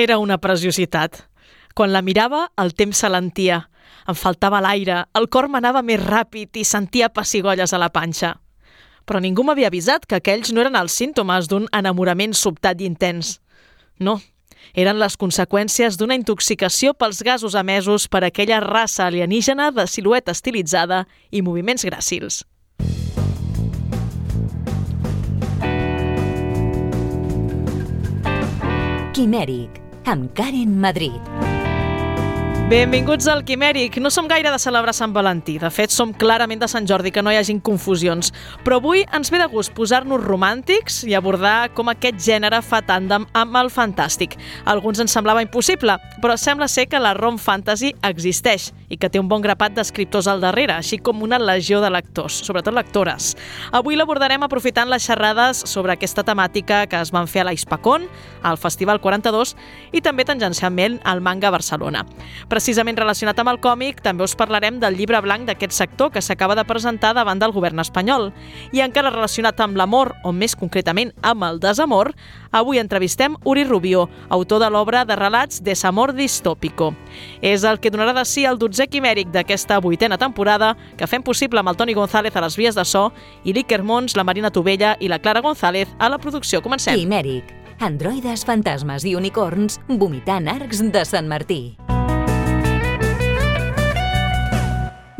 Era una preciositat. Quan la mirava, el temps s'alentia. Em faltava l'aire, el cor m'anava més ràpid i sentia pessigolles a la panxa. Però ningú m'havia avisat que aquells no eren els símptomes d'un enamorament sobtat i intens. No, eren les conseqüències d'una intoxicació pels gasos emesos per aquella raça alienígena de silueta estilitzada i moviments gràcils. Quimèric, amb Karen Madrid. Benvinguts al Quimèric. No som gaire de celebrar Sant Valentí. De fet, som clarament de Sant Jordi, que no hi hagin confusions. Però avui ens ve de gust posar-nos romàntics i abordar com aquest gènere fa tàndem amb el fantàstic. A alguns ens semblava impossible, però sembla ser que la rom fantasy existeix i que té un bon grapat d'escriptors al darrere, així com una legió de lectors, sobretot lectores. Avui l'abordarem aprofitant les xerrades sobre aquesta temàtica que es van fer a l'Aispacón, al Festival 42 i també tangencialment al Manga Barcelona. Precisament relacionat amb el còmic, també us parlarem del llibre blanc d'aquest sector que s'acaba de presentar davant del govern espanyol. I encara relacionat amb l'amor, o més concretament amb el desamor, avui entrevistem Uri Rubio, autor de l'obra de relats Desamor distópico. És el que donarà de si el 12è quimèric d'aquesta vuitena temporada que fem possible amb el Toni González a les vies de so i l'Iker Mons, la Marina Tovella i la Clara González a la producció. Comencem. Quimèric. Androides, fantasmes i unicorns vomitant arcs de Sant Martí.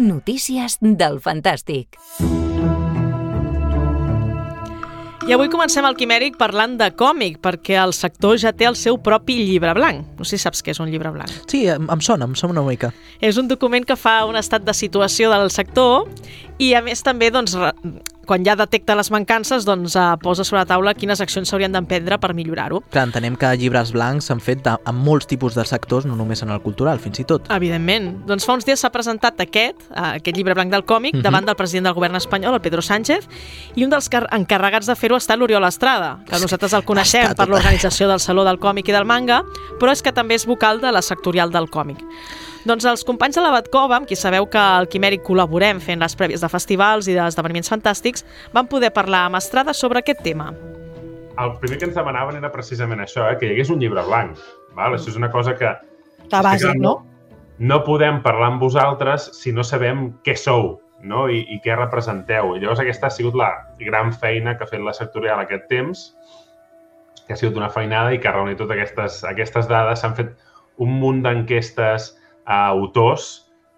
Notícies del Fantàstic. I avui comencem el Quimèric parlant de còmic, perquè el sector ja té el seu propi llibre blanc. No sé si saps què és un llibre blanc. Sí, em, em sona, em sona una mica. És un document que fa un estat de situació del sector i, a més, també doncs, quan ja detecta les mancances, doncs eh, posa sobre la taula quines accions s'haurien d'emprendre per millorar-ho. Clar, entenem que llibres blancs s'han fet de, amb molts tipus de sectors, no només en el cultural, fins i tot. Evidentment. Doncs fa uns dies s'ha presentat aquest, eh, aquest llibre blanc del còmic, uh Mhm. -huh. davant del president del govern espanyol, el Pedro Sánchez, i un dels car- encarregats de fer-ho ha estat l'Oriol Estrada, que nosaltres el coneixem Està per l'organització del Saló del Còmic i del Manga, però és que també és vocal de la sectorial del còmic. Doncs els companys de la Batcova, amb qui sabeu que al Quimèric col·laborem fent les prèvies de festivals i d'esdeveniments fantàstics, van poder parlar amb Estrada sobre aquest tema. el primer que ens demanaven era precisament això, eh? que hi hagués un llibre blanc. Val? Això és una cosa que Que bàsic, no? no podem parlar amb vosaltres si no sabem què sou no? I, i què representeu. I llavors aquesta ha sigut la gran feina que ha fet la sectorial aquest temps, que ha sigut una feinada i que ha reunit totes aquestes, aquestes dades. S'han fet un munt d'enquestes a autors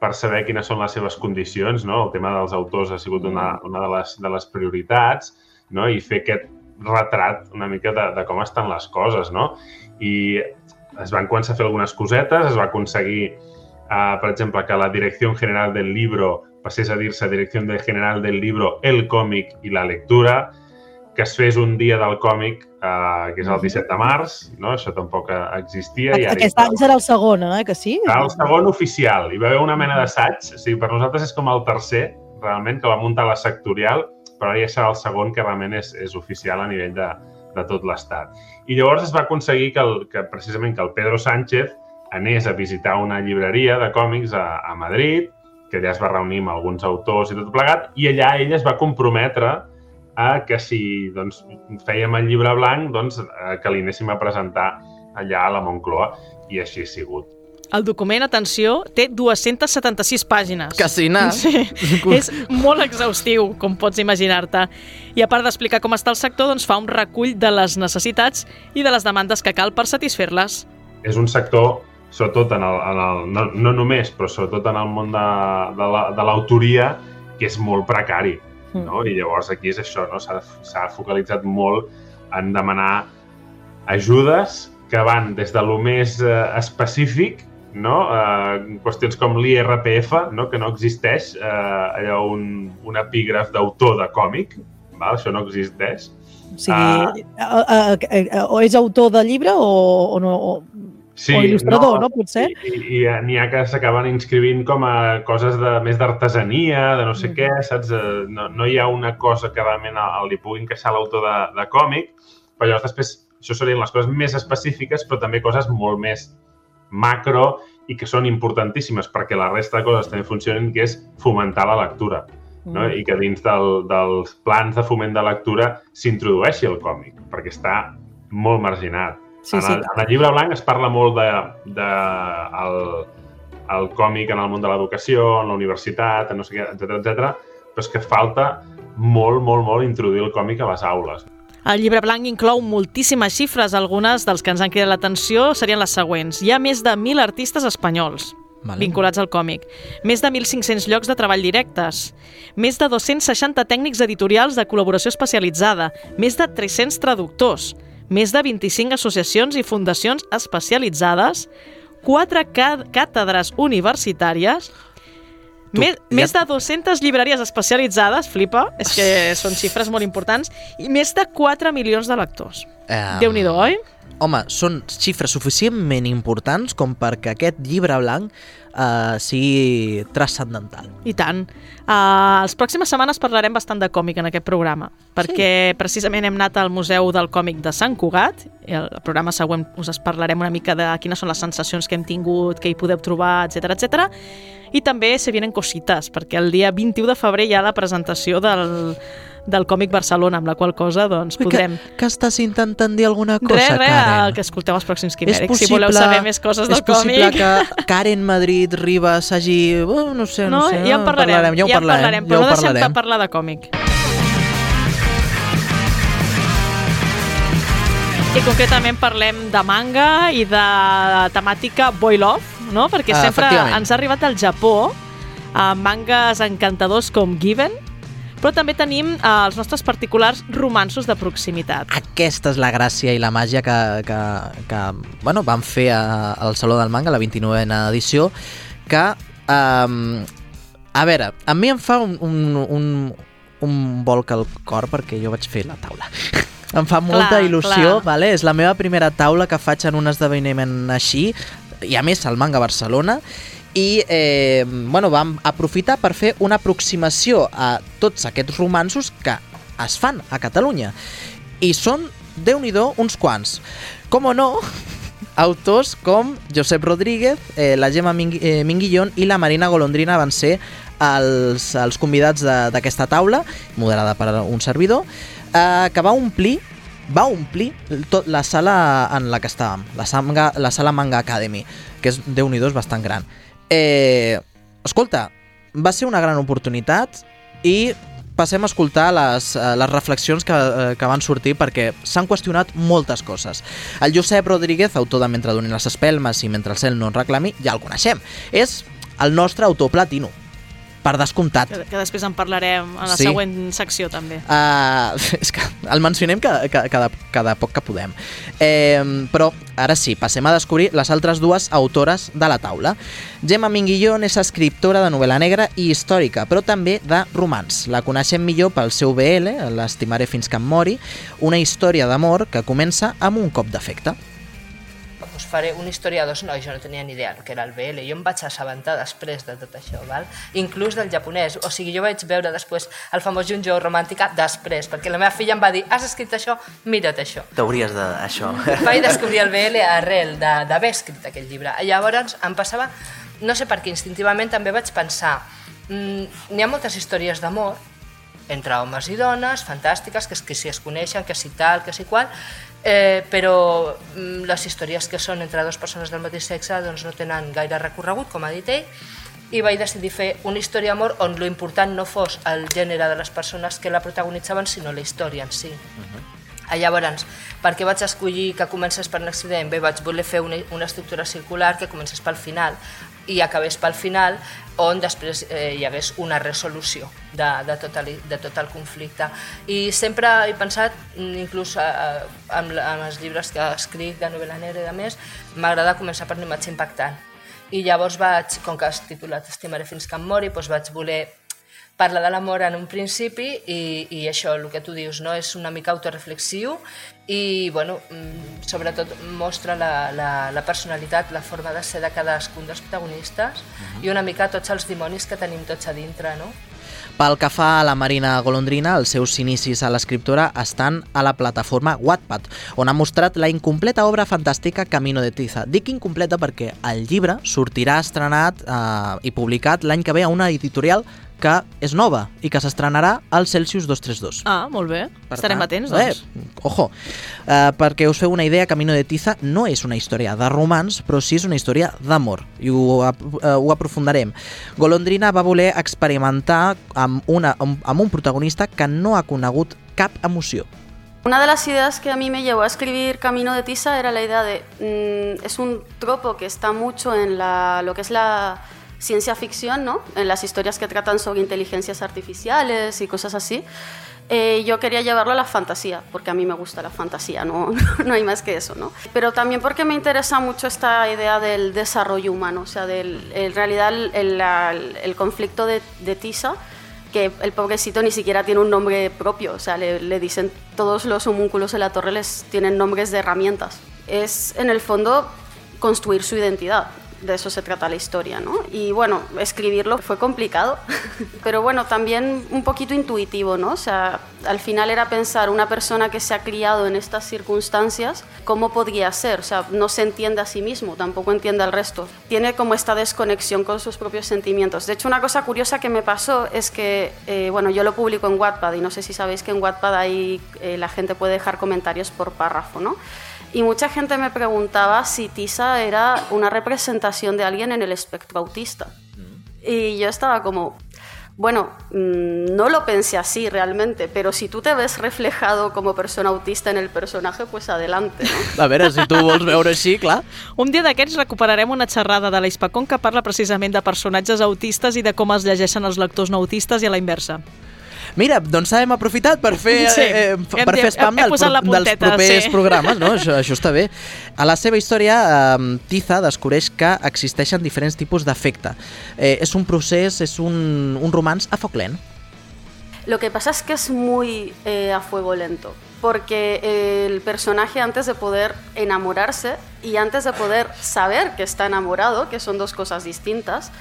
per saber quines són les seves condicions. No? El tema dels autors ha sigut una, una de, les, de les prioritats no? i fer aquest retrat una mica de, de com estan les coses. No? I es van començar a fer algunes cosetes, es va aconseguir, uh, per exemple, que la Direcció General del Libro passés a dir-se Direcció General del Libro, el còmic i la lectura, que es fes un dia del còmic, uh, que és el 17 de març, no? això tampoc eh, existia. i ara Aquest any serà el segon, eh, que sí? Serà el segon oficial. Hi va haver una mena d'assaig. O sigui, per nosaltres és com el tercer, realment, que va muntar la sectorial, però ara ja serà el segon que realment és, és oficial a nivell de, de tot l'Estat. I llavors es va aconseguir que, el, que precisament que el Pedro Sánchez anés a visitar una llibreria de còmics a, a Madrid, que allà es va reunir amb alguns autors i tot plegat, i allà ell es va comprometre a que si doncs, fèiem el llibre blanc, doncs, eh, que li anéssim a presentar allà a la Moncloa, i així ha sigut. El document, atenció, té 276 pàgines. Casina. Sí, és molt exhaustiu, com pots imaginar-te. I a part d'explicar com està el sector, doncs fa un recull de les necessitats i de les demandes que cal per satisfer-les. És un sector, sobretot en el, en el no, no només, però sobretot en el món de, de la- de l'autoria, que és molt precari. No? I llavors aquí és això, no? s'ha focalitzat molt en demanar ajudes que van des de lo més eh, específic, no? eh, qüestions com l'IRPF, no? que no existeix, eh, allò un, un epígraf d'autor de còmic, val? això no existeix. O sigui, a, a, a, o és autor de llibre o, o no... O, Sí, o il·lustrador, no, potser? I, i, i n'hi ha que s'acaben inscrivint com a coses de, més d'artesania, de no sé Mm. què, saps? Eh, No, no hi ha una cosa que realment li pugui encaixar l'autor de, de còmic, però llavors després això serien les coses més específiques, però també coses molt més macro i que són importantíssimes perquè la resta de coses també funcionen, que és fomentar la lectura. No? Mm. I que dins del, dels plans de foment de lectura s'introdueixi el còmic, perquè està molt marginat. Sí, en, sí. el, en el llibre blanc es parla molt de, de el, el còmic en el món de l'educació, en la universitat, en no sé què, etc etc. però és que falta molt, molt, molt introduir el còmic a les aules. El llibre blanc inclou moltíssimes xifres. Algunes dels que ens han cridat l'atenció serien les següents. Hi ha més de 1.000 artistes espanyols Vale. vinculats al còmic, més de 1.500 llocs de treball directes, més de 260 tècnics editorials de col·laboració especialitzada, més de 300 traductors, més de 25 associacions i fundacions especialitzades, 4 càtedres universitàries, Tu, més, ja- més de 200 llibreries especialitzades, flipa, és que són xifres molt importants, i més de 4 milions de lectors. Eh, Déu-n'hi-do, oi? Home, són xifres suficientment importants com perquè aquest llibre blanc eh, sigui transcendental. I tant. Uh, les pròximes setmanes parlarem bastant de còmic en aquest programa, perquè precisament hem anat al Museu del Còmic de Sant Cugat, i el programa següent us parlarem una mica de quines són les sensacions que hem tingut, què hi podeu trobar, etc etc. I també se vienen cosites, perquè el dia 21 de febrer hi ha la presentació del, del Còmic Barcelona, amb la qual cosa doncs, podrem... Que, que estàs intentant dir alguna cosa, Res, res, Karen? que escolteu els pròxims quimèrics, si voleu saber més coses del és possible còmic. que Karen Madrid Ribas hagi... Oh, no sé, no, No, sé. ja en parlarem, ja ho ja en parlarem, parlarem, ja però ho no deixem parlarem. de parlar de còmic. I concretament parlem de manga i de temàtica boy love, no? Perquè Ah, sempre ens ha arribat al Japó amb mangas encantadors com Given, però també tenim eh, els nostres particulars romansos de proximitat. Aquesta és la gràcia i la màgia que, que, que bueno, van fer a, al Saló del Manga, la 29a edició, que, um, a veure, a mi em fa un, un, un, un volc al cor perquè jo vaig fer la taula. em fa molta Clar, il·lusió, clar. vale? és la meva primera taula que faig en un esdeveniment així, i a més al Manga Barcelona, i eh, bueno, vam aprofitar per fer una aproximació a tots aquests romansos que es fan a Catalunya. I són, déu nhi uns quants. Com o no, autors com Josep Rodríguez, eh, la Gemma Ming eh, Minguillón i la Marina Golondrina van ser els, els convidats d'aquesta taula, moderada per un servidor, eh, que va omplir va omplir tot la sala en la que estàvem, la, sanga, la sala Manga Academy, que és, déu nhi bastant gran. Eh, escolta, va ser una gran oportunitat i passem a escoltar les, eh, les reflexions que, eh, que van sortir perquè s'han qüestionat moltes coses. El Josep Rodríguez, autor de Mentre donin les espelmes i Mentre el cel no en reclami, ja el coneixem. És el nostre autor platino, per descomptat. Que, que després en parlarem en la Sí. següent secció també. Uh, és que el mencionem cada, cada, cada, cada poc que podem. Eh, però ara sí, passem a descobrir les altres dues autores de la taula. Gemma Minguillón és escriptora de novel·la negra i històrica, però també de romans. La coneixem millor pel seu BL, L'estimaré fins que em mori, una història d'amor que comença amb un cop d'efecte. Faré una història dos nois, jo no tenia ni idea que era el BL, jo em vaig assabentar després de tot això, val? inclús del japonès, o sigui, jo vaig veure després el famós Junjo Romàntica després, perquè la meva filla em va dir, has escrit això? Mira't això. T'hauries de... això. Vaig descobrir el BL arrel d'haver escrit aquest llibre. Llavors em passava, no sé per què, instintivament també vaig pensar, mm, n'hi ha moltes històries d'amor, entre homes i dones, fantàstiques, que, es- que si es coneixen, que si tal, que si qual, eh, però mm, les històries que són entre dues persones del mateix sexe doncs no tenen gaire recorregut, com ha dit ell, i vaig decidir fer una història d'amor on lo important no fos el gènere de les persones que la protagonitzaven, sinó la història en si. Ah, Llavors, per què vaig escollir que comencés per un accident? Bé, vaig voler fer una, una estructura circular que comencés pel final i acabés pel final on després eh, hi hagués una resolució de, de, tot el, de tot el conflicte. I sempre he pensat, inclús eh, amb, la- amb els llibres que escric de novel·la negra i de més, m'agrada començar per una imatge impactant. I llavors vaig, com que has titulat Estimaré fins que em mori, doncs vaig voler parla de l'amor en un principi i, i això, el que tu dius, no? és una mica autoreflexiu i bueno, mm, sobretot mostra la, la, la personalitat, la forma de ser de cadascun dels protagonistes i una mica tots els dimonis que tenim tots a dintre. No? Pel que fa a la Marina Golondrina, els seus inicis a l'escriptora estan a la plataforma Wattpad, on ha mostrat la incompleta obra fantàstica Camino de Tiza. Dic incompleta perquè el llibre sortirà estrenat eh, i publicat l'any que ve a una editorial que és nova i que s'estrenarà al Celsius 232. Ah, molt bé. Per Estarem tant, atents, doncs. Eh, ojo, uh, perquè us feu una idea, Camino de Tiza no és una història de romans, però sí és una història d'amor, i ho, ap- eh, ho aprofundarem. Golondrina va voler experimentar amb, una, amb, amb un protagonista que no ha conegut cap emoció. Una de las ideas que a mí me llevó a escribir Camino de Tisa era la idea de... mm, es un tropo que está mucho en la, lo que es la ciencia ficción, ¿no? En las historias que tratan sobre inteligencias artificiales y cosas así. Eh, yo quería llevarlo a la fantasía, porque a mí me gusta la fantasía, no, no hay más que eso, ¿no? Pero también porque me interesa mucho esta idea del desarrollo humano, o sea, del, en realidad el, conflicto de, Tisa, que el pobrecito ni siquiera tiene un nombre propio, o sea, le, dicen todos los homúnculos de la torre les tienen nombres de herramientas. Es en el fondo construir su identidad. De eso se trata la historia, ¿no? Y bueno, escribirlo fue complicado, pero bueno, también un poquito intuitivo, ¿no? O sea, al final era pensar una persona que se ha criado en estas circunstancias, ¿cómo podría ser? O sea, no se entiende a sí mismo, tampoco entiende al resto. Tiene como esta desconexión con sus propios sentimientos. De hecho, una cosa curiosa que me pasó es que, eh, bueno, yo lo publico en Wattpad y no sé si sabéis que en Wattpad ahí eh, la gente puede dejar comentarios por párrafo, ¿no? Y mucha gente me preguntaba si Tisa era una representación de alguien en el espectro autista. Y yo estaba como, bueno, mm, no lo pensé así realmente, pero si tú te ves reflejado como persona autista en el personaje, pues adelante, ¿no? A veure, si tu vols veure així, clar. Un dia d'aquests recuperarem una xerrada de l'Ispacon que parla precisament de personatges autistes i de com es llegeixen els lectors no autistes i a la inversa. Mira, doncs hem aprofitat per fer, Sí, eh, hem per dit- fer spam hem del, posat la pro- dels punteta, propers sí. programes, no? Això, això està bé. A la seva història, eh, Tiza descobreix que existeixen diferents tipus d'afecte. Eh, és un procés, és un, un romans a foc lent. Lo que pasa es que es muy eh, a fuego lento, porque el personaje antes de poder enamorarse y antes de poder saber que está enamorado, que son dos cosas distintas,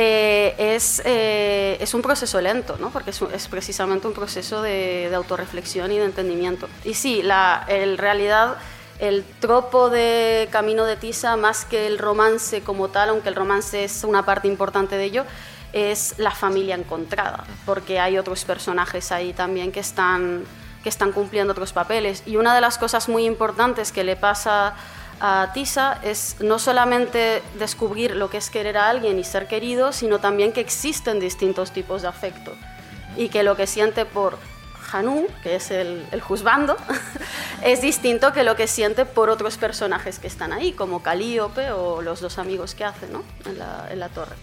eh, es, eh, es un proceso lento, ¿no? porque es, es precisamente un proceso de, de autorreflexión y de entendimiento. Y sí, la, en realidad el tropo de Camino de Tisa, más que el romance como tal, aunque el romance es una parte importante de ello, es la familia encontrada, porque hay otros personajes ahí también que están, que están cumpliendo otros papeles. Y una de las cosas muy importantes que le pasa a Tisa es no solamente descubrir lo que es querer a alguien y ser querido, sino también que existen distintos tipos de afecto y que lo que siente por Hanu, que es el, el juzgando, es distinto que lo que siente por otros personajes que están ahí, como Calíope o los dos amigos que hace ¿no? en, la, en la torre.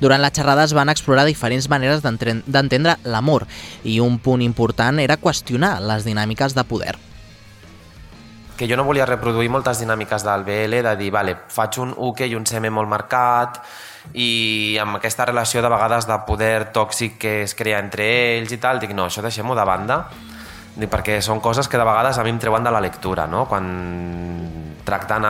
Durant la xerrada es van explorar diferents maneres d'entendre l'amor i un punt important era qüestionar les dinàmiques de poder. Que jo no volia reproduir moltes dinàmiques del BL, de dir, vale, faig un uke i un seme molt marcat, i amb aquesta relació de vegades de poder tòxic que es crea entre ells i tal, dic, no, això deixem-ho de banda, dic, perquè són coses que de vegades a mi em treuen de la lectura, no? Quan tractant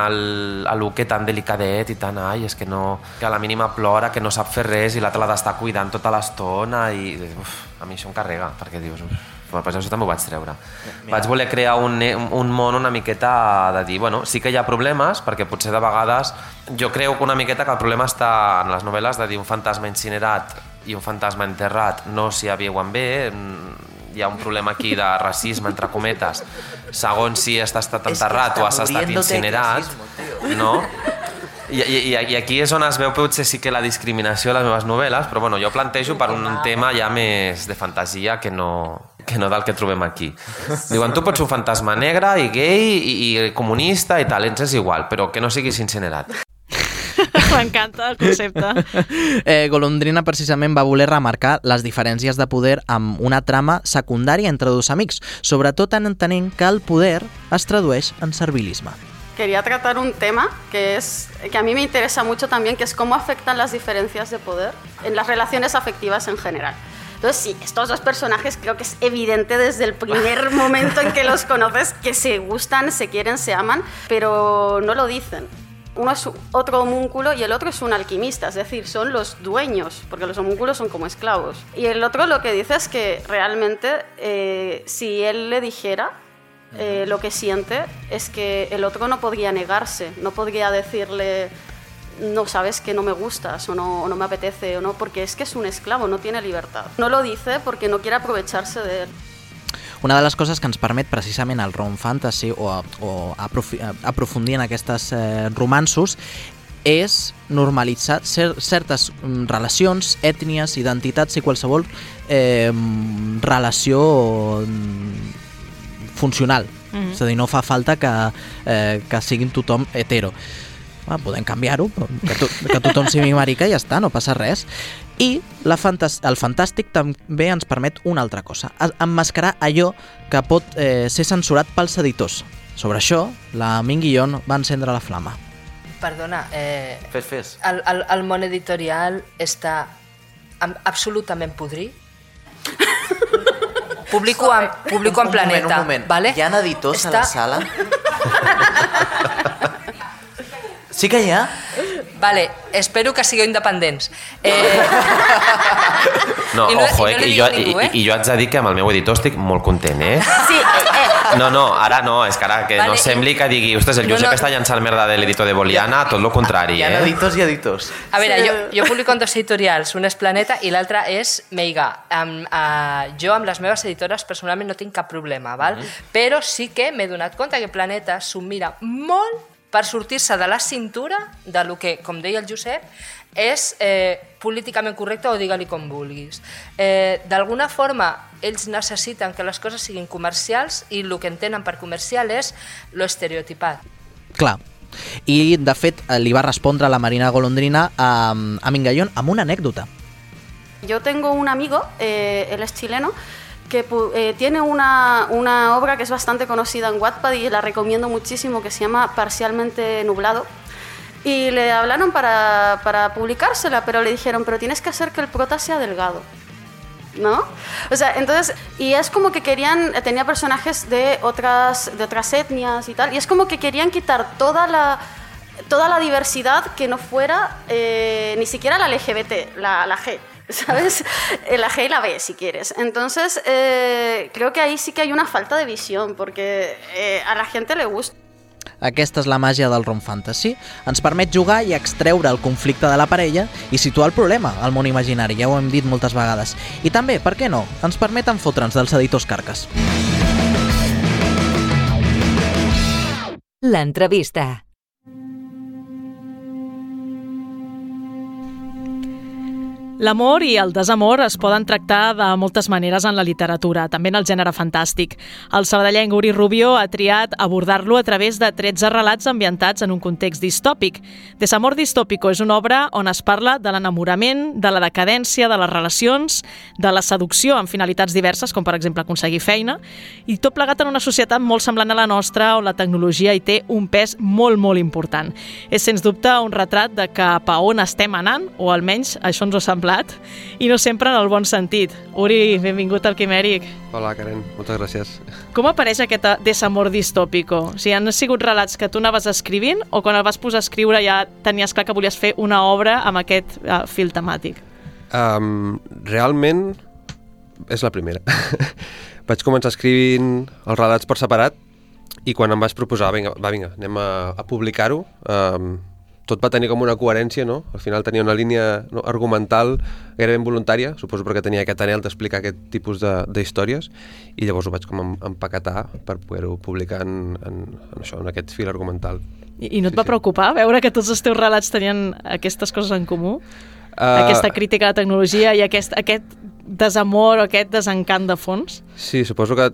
l'uke tan delicadet i tan, ai, és que no... que a la mínima plora, que no sap fer res i l'altre l'ha d'estar cuidant tota l'estona i uf, a mi això em carrega, perquè dius, uf, Pues això també ho vaig treure. Mira. Vaig voler crear un, un món una miqueta de dir, bueno, sí que hi ha problemes, perquè potser de vegades jo creu que una miqueta que el problema està en les novel·les de dir un fantasma incinerat i un fantasma enterrat no s'hi aviuen bé, mm, hi ha un problema aquí de racisme, entre cometes, segons si has estat enterrat o has estat incinerat, no? I, i, i aquí és on es veu potser sí que la discriminació a les meves novel·les, però bueno, jo plantejo per un tema ja més de fantasia que no, que no del que trobem aquí. Diuen, tu pots ser un fantasma negre i gay i, i comunista i tal, ens és igual, però que no siguis incinerat. M'encanta el concepte. Eh, Golondrina precisament va voler remarcar les diferències de poder amb una trama secundària entre dos amics, sobretot en entenent que el poder es tradueix en servilisme. Quería tratar un tema que, es, que a mí me interesa mucho también, que es cómo afectan las diferencias de poder en las relaciones afectivas en general. Entonces, sí, estos dos personajes creo que es evidente desde el primer momento en que los conoces que se gustan, se quieren, se aman, pero no lo dicen. Uno es otro homúnculo y el otro es un alquimista, es decir, son los dueños, porque los homúnculos son como esclavos. Y el otro lo que dice es que realmente eh, si él le dijera eh, lo que siente es que el otro no podría negarse, no podría decirle no sabes que no me gustas o no, o no me apetece o no, porque es que es un esclavo, no tiene libertad. No lo dice porque no quiere aprovecharse de él. Una de les coses que ens permet precisament el rom fantasy o, o aprofundir en aquestes eh, romansos és normalitzar cer certes mm, relacions, ètnies, identitats i qualsevol eh, relació mm, funcional. Mm -hmm. És a dir, no fa falta que, eh, que siguin tothom hetero. Ah, podem canviar-ho, que, to que tothom sigui marica i ja està, no passa res. I la fantas el fantàstic també ens permet una altra cosa, emmascarar allò que pot eh, ser censurat pels editors. Sobre això, la Ming Guillon va encendre la flama. Perdona, eh, Fes, fes. el, el, el món editorial està am- absolutament podrit. Publico, en, publico en Planeta. Vale? Hi ha editors Està- a la sala? sí que hi ha? Vale, espero que sigueu independents. Eh, No, I no- ojo, i eh, no li i, jo, ningú, i, eh? i jo haig de dir que amb el meu editor estic molt content, eh? Sí, eh, No, no, ara no, és que ara que Vale, no i- sembli que digui ostres, el No, Josep no. està llançant merda de l'editor de Boliana, tot el contrari, eh? editors i editors. A veure, Sí. jo, jo publico en dos editorials, un és Planeta i l'altre és Meiga. Amb, uh, jo amb les meves editores personalment no tinc cap problema, val? però sí que m'he donat compte que Planeta s'ho mira molt per sortir-se de la cintura de lo que, com deia el Josep, és eh, políticament correcte o digue-li com vulguis. Eh, D'alguna forma, ells necessiten que les coses siguin comercials i el que entenen per comercial és lo estereotipat. Clar. I, de fet, li va respondre la Marina Golondrina a, a Mingallón amb una anècdota. Yo tengo un amigo, eh, él es chileno, que eh, tiene una, una obra que es bastante conocida en Wattpad y la recomiendo muchísimo, que se llama Parcialmente Nublado. Y le hablaron para, para publicársela, pero le dijeron, pero tienes que hacer que el prota sea delgado. ¿No? O sea, entonces, y es como que querían, eh, tenía personajes de otras, de otras etnias y tal, y es como que querían quitar toda la, toda la diversidad que no fuera eh, ni siquiera la LGBT, la, la G, ¿sabes? La G y la B, si quieres. Entonces, eh, creo que ahí sí que hay una falta de visión, porque eh, a la gente le gusta. Aquesta és la màgia del rom fantasy. Ens permet jugar i extreure el conflicte de la parella i situar el problema al món imaginari, ja ho hem dit moltes vegades. I també, per què no, ens permeten fotre'ns dels editors carques. L'entrevista. L'amor i el desamor es poden tractar de moltes maneres en la literatura, també en el gènere fantàstic. El sabadellenc Uri Rubio ha triat abordar-lo a través de 13 relats ambientats en un context distòpic. Desamor distópico és una obra on es parla de l'enamorament, de la decadència, de les relacions, de la seducció amb finalitats diverses, com per exemple aconseguir feina, i tot plegat en una societat molt semblant a la nostra, on la tecnologia hi té un pes molt, molt important. És, sens dubte, un retrat de cap a on estem anant, o almenys això ens ho ha semblat, i no sempre en el bon sentit. Uri, benvingut al Quimèric. Hola, Karen, moltes gràcies. Com apareix aquest desamor distópico? O sigui, han sigut relats que tu anaves escrivint o quan el vas posar a escriure ja tenies clar que volies fer una obra amb aquest uh, fil temàtic? Um, realment és la primera. vaig començar escrivint els relats per separat i quan em vaig proposar, vinga, va, vinga, anem a, a publicar-ho, um, tot va tenir com una coherència, no? Al final tenia una línia no, argumental gairebé involuntària, suposo perquè tenia aquest anel d'explicar aquest tipus de- d'històries, i llavors ho vaig com em- empaquetar per poder-ho publicar en, en, en, això, en aquest fil argumental. I, i no et Sí, va sí. preocupar veure que tots els teus relats tenien aquestes coses en comú? Uh, Aquesta crítica a la tecnologia i aquest, aquest desamor o aquest desencant de fons? Sí, suposo que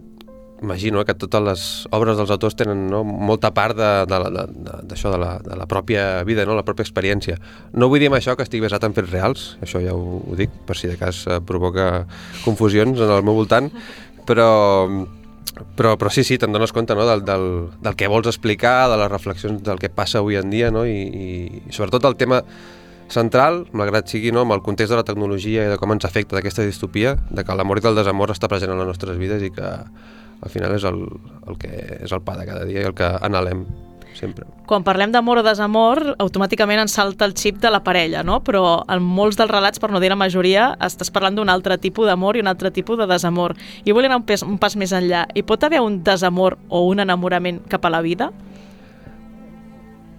imagino eh, que totes les obres dels autors tenen no, molta part de- de de- de- d'això, de, la, de la pròpia vida, no, la pròpia experiència. No vull dir amb això que estigui basat en fets reals, això ja ho, ho dic, per si de cas eh, provoca confusions en el meu voltant, però, però, però sí, sí, te'n dones compte no, del, del, del que vols explicar, de les reflexions del que passa avui en dia, no, i, i, sobretot el tema central, malgrat sigui no, amb el context de la tecnologia i de com ens afecta d'aquesta distopia, de que l'amor i el desamor està present en les nostres vides i que al final és el, el que és el pa de cada dia i el que anhelem sempre. Quan parlem d'amor o desamor, automàticament ens salta el xip de la parella, no? Però en molts dels relats, per no dir la majoria, estàs parlant d'un altre tipus d'amor i un altre tipus de desamor. I vull anar un, pes, un pas més enllà. Hi pot haver un desamor o un enamorament cap a la vida?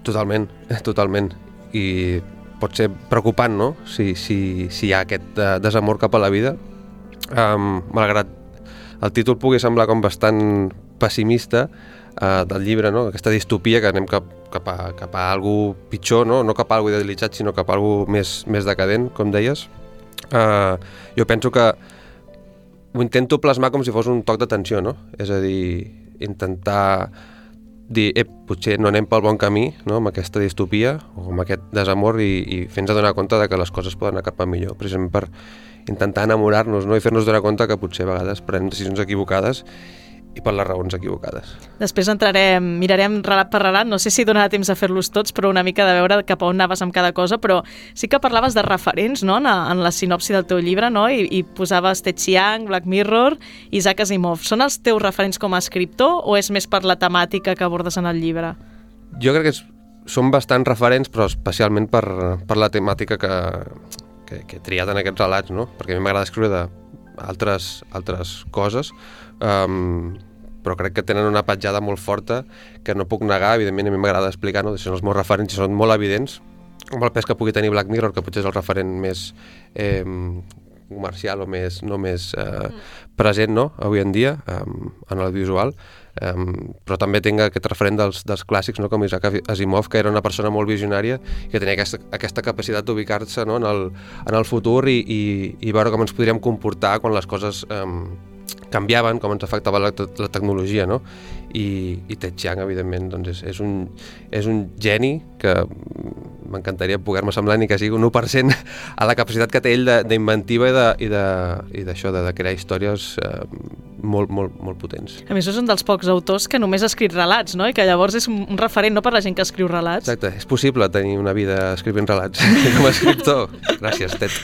Totalment, totalment. i pot ser preocupant, no?, si, si, si hi ha aquest uh, desamor cap a la vida. Um, malgrat el títol pugui semblar com bastant pessimista uh, del llibre, no? aquesta distopia que anem cap, cap, a, cap a algú pitjor, no? no cap a algú idealitzat, sinó cap a algú més, més decadent, com deies. Uh, jo penso que ho intento plasmar com si fos un toc d'atenció, no? És a dir, intentar dir, eh, potser no anem pel bon camí no? amb aquesta distopia o amb aquest desamor i, i fer-nos adonar compte de que les coses poden anar cap a millor, precisament per intentar enamorar-nos no? i fer-nos donar compte que potser a vegades prenem decisions equivocades i per les raons equivocades. Després entrarem, mirarem relat per relat, no sé si donarà temps a fer-los tots, però una mica de veure cap a on anaves amb cada cosa, però sí que parlaves de referents no? en, en la sinopsi del teu llibre, no? I, i posaves Ted Chiang, Black Mirror, Isaac Asimov. Són els teus referents com a escriptor o és més per la temàtica que abordes en el llibre? Jo crec que és, són bastants referents, però especialment per, per la temàtica que, que, que he triat en aquests relats, no? perquè a mi m'agrada escriure de altres, altres coses, um, però crec que tenen una petjada molt forta que no puc negar, evidentment a mi m'agrada explicar, no? són els meus referents i són molt evidents, com el pes que pugui tenir Black Mirror, que potser és el referent més eh, comercial o més, no més eh, present no? avui en dia um, en el visual, um, però també tinc aquest referent dels, dels clàssics no? com Isaac Asimov, que era una persona molt visionària i que tenia aquesta, aquesta capacitat d'ubicar-se no? en, el, en el futur i, i, i veure com ens podríem comportar quan les coses um, canviaven, com ens afectava la, la tecnologia, no? I, i Ted Chiang, evidentment, doncs és, és, un, és un geni que m'encantaria poder-me semblar ni que sigui un 1% a la capacitat que té ell d'inventiva i d'això, de, de, de, de crear històries eh, molt, molt, molt potents. A més, és un dels pocs autors que només ha escrit relats, no? I que llavors és un referent no per la gent que escriu relats. Exacte, és possible tenir una vida escrivint relats com a escriptor. Gràcies, Ted.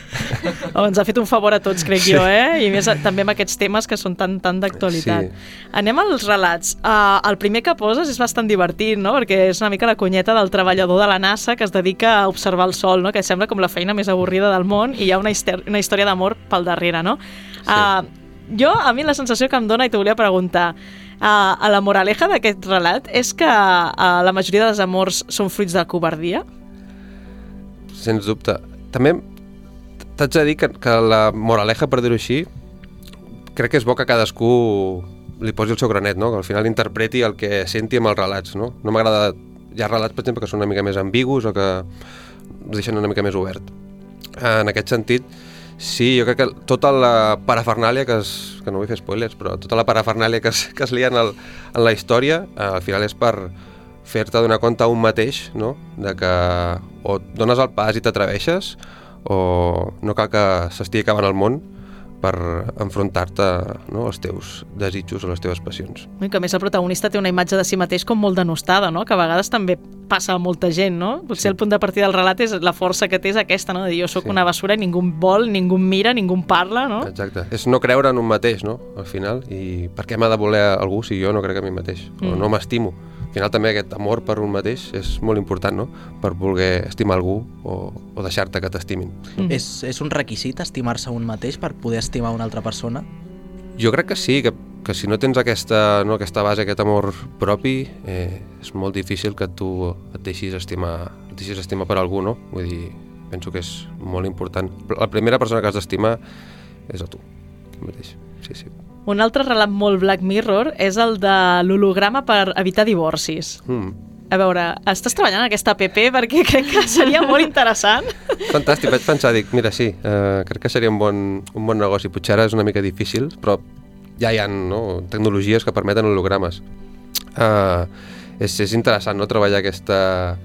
Oh, ens ha fet un favor a tots, crec sí. jo, eh? I més també amb aquests temes que són tan, tan d'actualitat. Sí. Anem als relats. Uh, el primer que poses és bastant divertit, no? Perquè és una mica la conyeta del treballador de la NASA que es dedica a observar el sol, no? Que sembla com la feina més avorrida del món i hi ha una, una història d'amor pel darrere, no? Sí. Uh, jo, a mi la sensació que em dona, i t'ho volia preguntar, uh, a la moraleja d'aquest relat és que uh, la majoria dels amors són fruits de covardia? Sens dubte. També t'haig de dir que, que la moraleja, per dir-ho així, crec que és bo que cadascú li posi el seu granet, no? que al final interpreti el que senti amb els relats. No, no m'agrada... Hi ha relats, per exemple, que són una mica més ambigus o que deixen una mica més obert. En aquest sentit, Sí, jo crec que tota la parafernàlia, que, es, que no vull fer spoilers, però tota la parafernàlia que es, que es lia en, el, en la història, eh, al final és per fer-te donar compte a un mateix, no? de que o dones el pas i t'atreveixes, o no cal que s'estigui acabant el món, per enfrontar-te no, als teus desitjos o les teves passions. I que més el protagonista té una imatge de si mateix com molt denostada, no? que a vegades també passa a molta gent, no? Potser sí. el punt de partida del relat és la força que té és aquesta, no? de dir jo sóc sí. una basura i ningú vol, ningú mira, ningú parla, no? Exacte. És no creure en un mateix, no?, al final, i per què m'ha de voler algú si jo no crec en mi mateix, mm. o no m'estimo al final també aquest amor per un mateix és molt important, no? Per voler estimar algú o, o deixar-te que t'estimin. Mm. És, és un requisit estimar-se un mateix per poder estimar una altra persona? Jo crec que sí, que, que si no tens aquesta, no, aquesta base, aquest amor propi, eh, és molt difícil que tu et deixis estimar, et deixis estimar per algú, no? Vull dir, penso que és molt important. La primera persona que has d'estimar és a tu, mateix. Sí, sí. Un altre relat molt Black Mirror és el de l'holograma per evitar divorcis. Mm. A veure, estàs treballant en aquesta app perquè crec que seria molt interessant. Fantàstic, vaig pensar, dic, mira, sí, eh, crec que seria un bon, un bon negoci. Potser ara és una mica difícil, però ja hi ha no, tecnologies que permeten hologrames. Eh, és, és interessant no, treballar aquesta,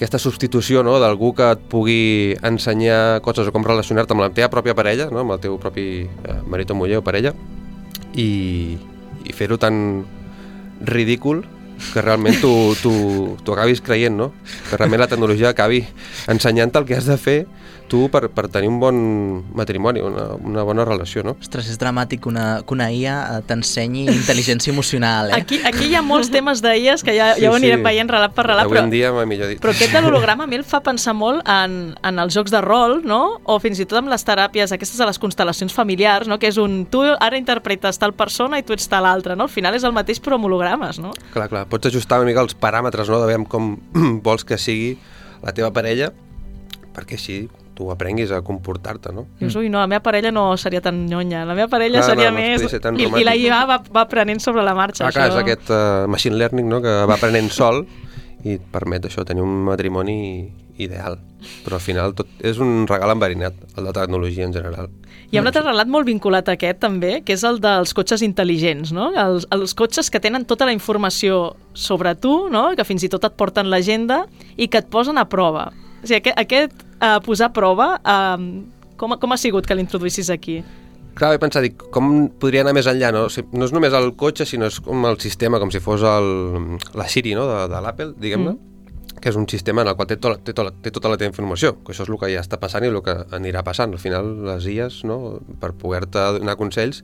aquesta substitució no, d'algú que et pugui ensenyar coses o com relacionar-te amb la teva pròpia parella, no, amb el teu propi eh, marit o muller o parella, i, i fer-ho tan ridícul que realment tu, tu, tu acabis creient, no? Que realment la tecnologia acabi ensenyant-te el que has de fer tu per, per tenir un bon matrimoni, una, una bona relació, no? Ostres, és dramàtic que una, que una IA eh, t'ensenyi intel·ligència emocional, eh? Aquí, aquí hi ha molts temes d'IAs que ja, sí, ja ho anirem sí. veient relat per relat, Avui però, en dia millor dit. però aquest de l'holograma a mi el fa pensar molt en, en els jocs de rol, no? O fins i tot amb les teràpies, aquestes de les constel·lacions familiars, no? Que és un, tu ara interpretes tal persona i tu ets tal altra, no? Al final és el mateix però amb hologrames, no? Clar, clar, pots ajustar una mica els paràmetres, no? De veure com vols que sigui la teva parella perquè així tu aprenguis a comportar-te, no? Dius, ui, no, la meva parella no seria tan nyonya. La meva parella Clar, seria no, no més... tan I, I la. IA va, va aprenent sobre la marxa. Ah, clar, és això. aquest uh, machine learning no? que va aprenent sol i et permet això, tenir un matrimoni ideal. Però al final tot és un regal enverinat, el de tecnologia en general. Hi ha un altre relat molt vinculat a aquest també, que és el dels cotxes intel·ligents, no? Els, els cotxes que tenen tota la informació sobre tu, no? que fins i tot et porten l'agenda i que et posen a prova. O sigui, aquest, aquest uh, posar a prova, uh, com, com ha sigut que l'introduïssis aquí? Clar, he pensat, dic, com podria anar més enllà, no? O sigui, no és només el cotxe, sinó és com el sistema, com si fos el, la Siri, no?, de, de l'Apple, diguem-ne, mm. que és un sistema en el qual té, tot, té, tot, té tota la teva informació, que això és el que ja està passant i el que anirà passant. Al final, les IAs, no?, per poder-te donar consells,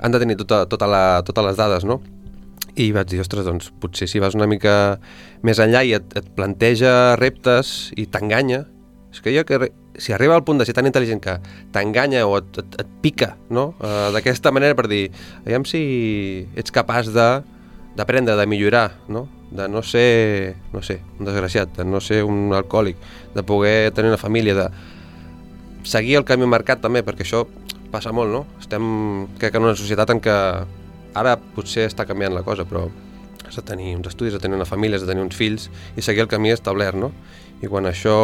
han de tenir tota, tota la, totes les dades, no? I vaig dir, ostres, doncs potser si vas una mica més enllà i et, et planteja reptes i t'enganya, és que jo que si arriba al punt de ser tan intel·ligent que t'enganya o et, et, et pica, no? Uh, D'aquesta manera per dir, aviam si ets capaç de d'aprendre, de millorar, no? De no ser, no sé, un desgraciat, de no ser un alcohòlic, de poder tenir una família, de seguir el camí marcat també, perquè això passa molt, no? Estem, crec, en una societat en què ara potser està canviant la cosa, però has de tenir uns estudis, has de tenir una família, has de tenir uns fills i seguir el camí establert, no? I quan això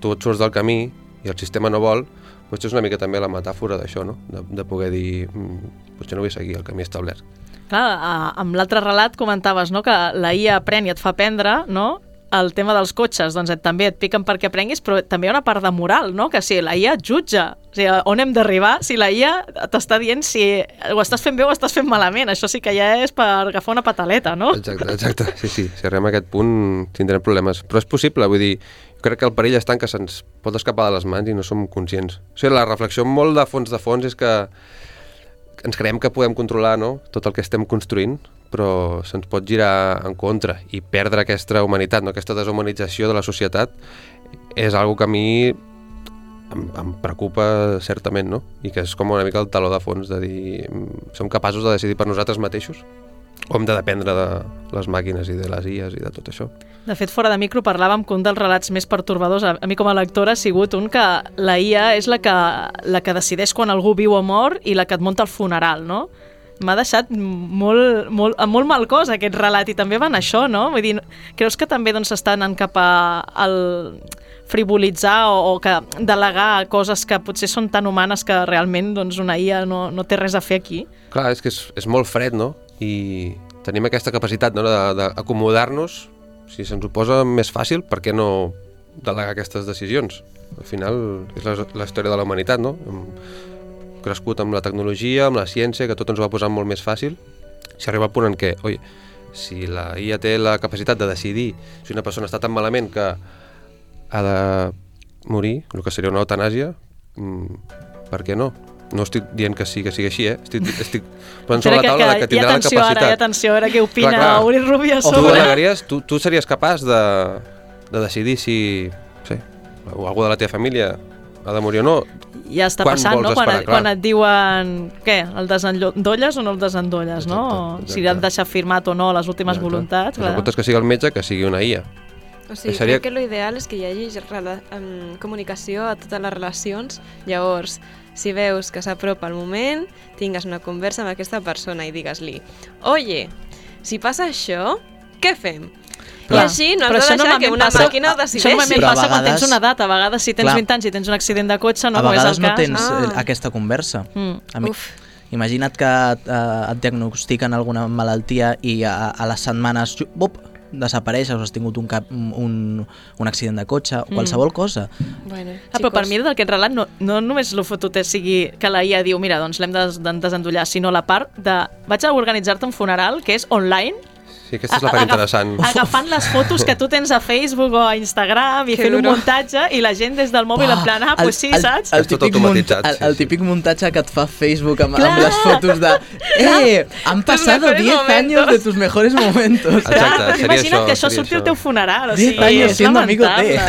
tu et surts del camí i el sistema no vol, potser és una mica també la metàfora d'això, no? De, de poder dir, mm, potser no vull seguir el camí establert. Clar, amb l'altre relat comentaves no, que la IA aprèn i et fa aprendre, no? El tema dels cotxes, doncs et, també et piquen perquè aprenguis, però també hi ha una part de moral, no? Que si la IA et jutja, o sigui, on hem d'arribar si la IA t'està dient si ho estàs fent bé o estàs fent malament. Això sí que ja és per agafar una pataleta, no? Exacte, exacte. Sí, sí, si arribem a aquest punt tindrem problemes. Però és possible, vull dir, crec que el perill està en que se'ns pot escapar de les mans i no som conscients. O sigui, la reflexió molt de fons de fons és que ens creiem que podem controlar no? tot el que estem construint, però se'ns pot girar en contra i perdre aquesta humanitat, no? aquesta deshumanització de la societat és algo que a mi em, em preocupa certament, no? I que és com una mica el taló de fons de dir, mm, som capaços de decidir per nosaltres mateixos o hem de dependre de les màquines i de les IAs i de tot això. De fet, fora de micro parlàvem que un dels relats més pertorbadors, a, mi com a lectora, ha sigut un que la IA és la que, la que decideix quan algú viu o mor i la que et munta el funeral, no? M'ha deixat molt, molt, amb molt mal cos aquest relat i també van això, no? Vull dir, creus que també doncs, s'està anant cap a el frivolitzar o, o que delegar coses que potser són tan humanes que realment doncs, una IA no, no té res a fer aquí? Clar, és que és, és molt fred, no? I tenim aquesta capacitat no? d'acomodar-nos. Si se'ns ho posa més fàcil, per què no delegar aquestes decisions? Al final és la, la història de la humanitat, no? Hem crescut amb la tecnologia, amb la ciència, que tot ens va posar molt més fàcil. Si arriba al punt en què, oi, si la IA té la capacitat de decidir si una persona està tan malament que ha de morir, el que seria una eutanàsia, mm, per què no? No estic dient que sí, que sigui així, eh? Estic, estic sobre la que, taula de que i tindrà la capacitat. ara, i atenció ara, què opina Clar, clar. Uri Rubio a Tu sobre? delegaries, tu, tu series capaç de, de decidir si, no sé, o algú de la teva família ha de morir o no? Ja està Quan passant, no? Quan, esperar, clar. quan et diuen, què, el desendolles o no el desendolles, no? Exacte, Si han deixat firmat o no les últimes voluntats. El compte és que sigui el metge que sigui una IA. O sigui, Seria- crec que l'ideal és que hi hagi rela em, comunicació a totes les relacions. Llavors, si veus que s'apropa el moment, tingues una conversa amb aquesta persona i digues-li Oye, si passa això, què fem? Clar. I així no has això de deixar que normalment una passa- màquina ho Això decideixi. normalment Però a passa quan vegades- tens una edat. A vegades, si tens Clar. 20 anys i tens un accident de cotxe, no, a no és vegades el no cas. tens Ah. eh, aquesta conversa. Mm. A mi, Uf. imagina't que eh, et diagnostiquen alguna malaltia i a, a les setmanes bup, desapareixes o has tingut un, cap, un, un accident de cotxe, Mm. qualsevol cosa. Bueno, Ah, però per xicos, mi d'aquest relat no, no només el fotut és sigui que la IA diu mira, doncs l'hem de, de desendollar, sinó la part de vaig a organitzar-te un funeral que és online Sí, aquesta és la part Agaf- interessant. agafant les fotos que tu tens a Facebook o a Instagram i Que fent un muntatge i la gent des del mòbil en plan, ah, pues sí, el, saps? El, És tot típic automatitzat, munta- el, el típic muntatge que et fa Facebook amb, Clar. amb les fotos de eh, han pasado mejores 10 años momentos". de tus mejores momentos. Exacte, Clar, seria imagina't això, que això surti al teu funeral, o sigui, años és siendo amigo de.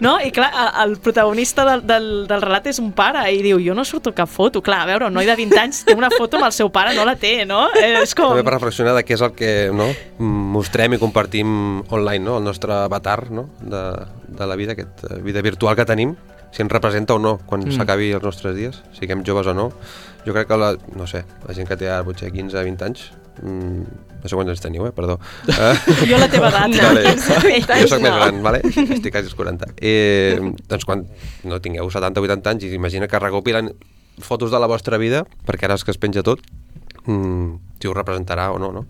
No? I clar, el protagonista del, del, del relat és un pare i diu, jo no surto cap foto. Clar, a veure, un noi de 20 anys té una foto amb el seu pare, no la té, no? Eh, és com... També per reflexionar de què és el que no, mostrem i compartim online, no? el nostre avatar no? de, de la vida, aquesta vida virtual que tenim, si ens representa o no quan Mm. mm. s'acabi els nostres dies, siguem joves o no. Jo crec que la, no sé, la gent que té ara potser 15 20 anys, mm, no sé quants anys teniu, eh? perdó. Eh? Jo la teva edat. Vale. No, jo sóc més no. gran, vale? estic quasi als 40. Eh, doncs quan no tingueu 70 o 80 anys i imagina que recopilen fotos de la vostra vida, perquè ara és que es penja tot, mm, si us representarà o no, no?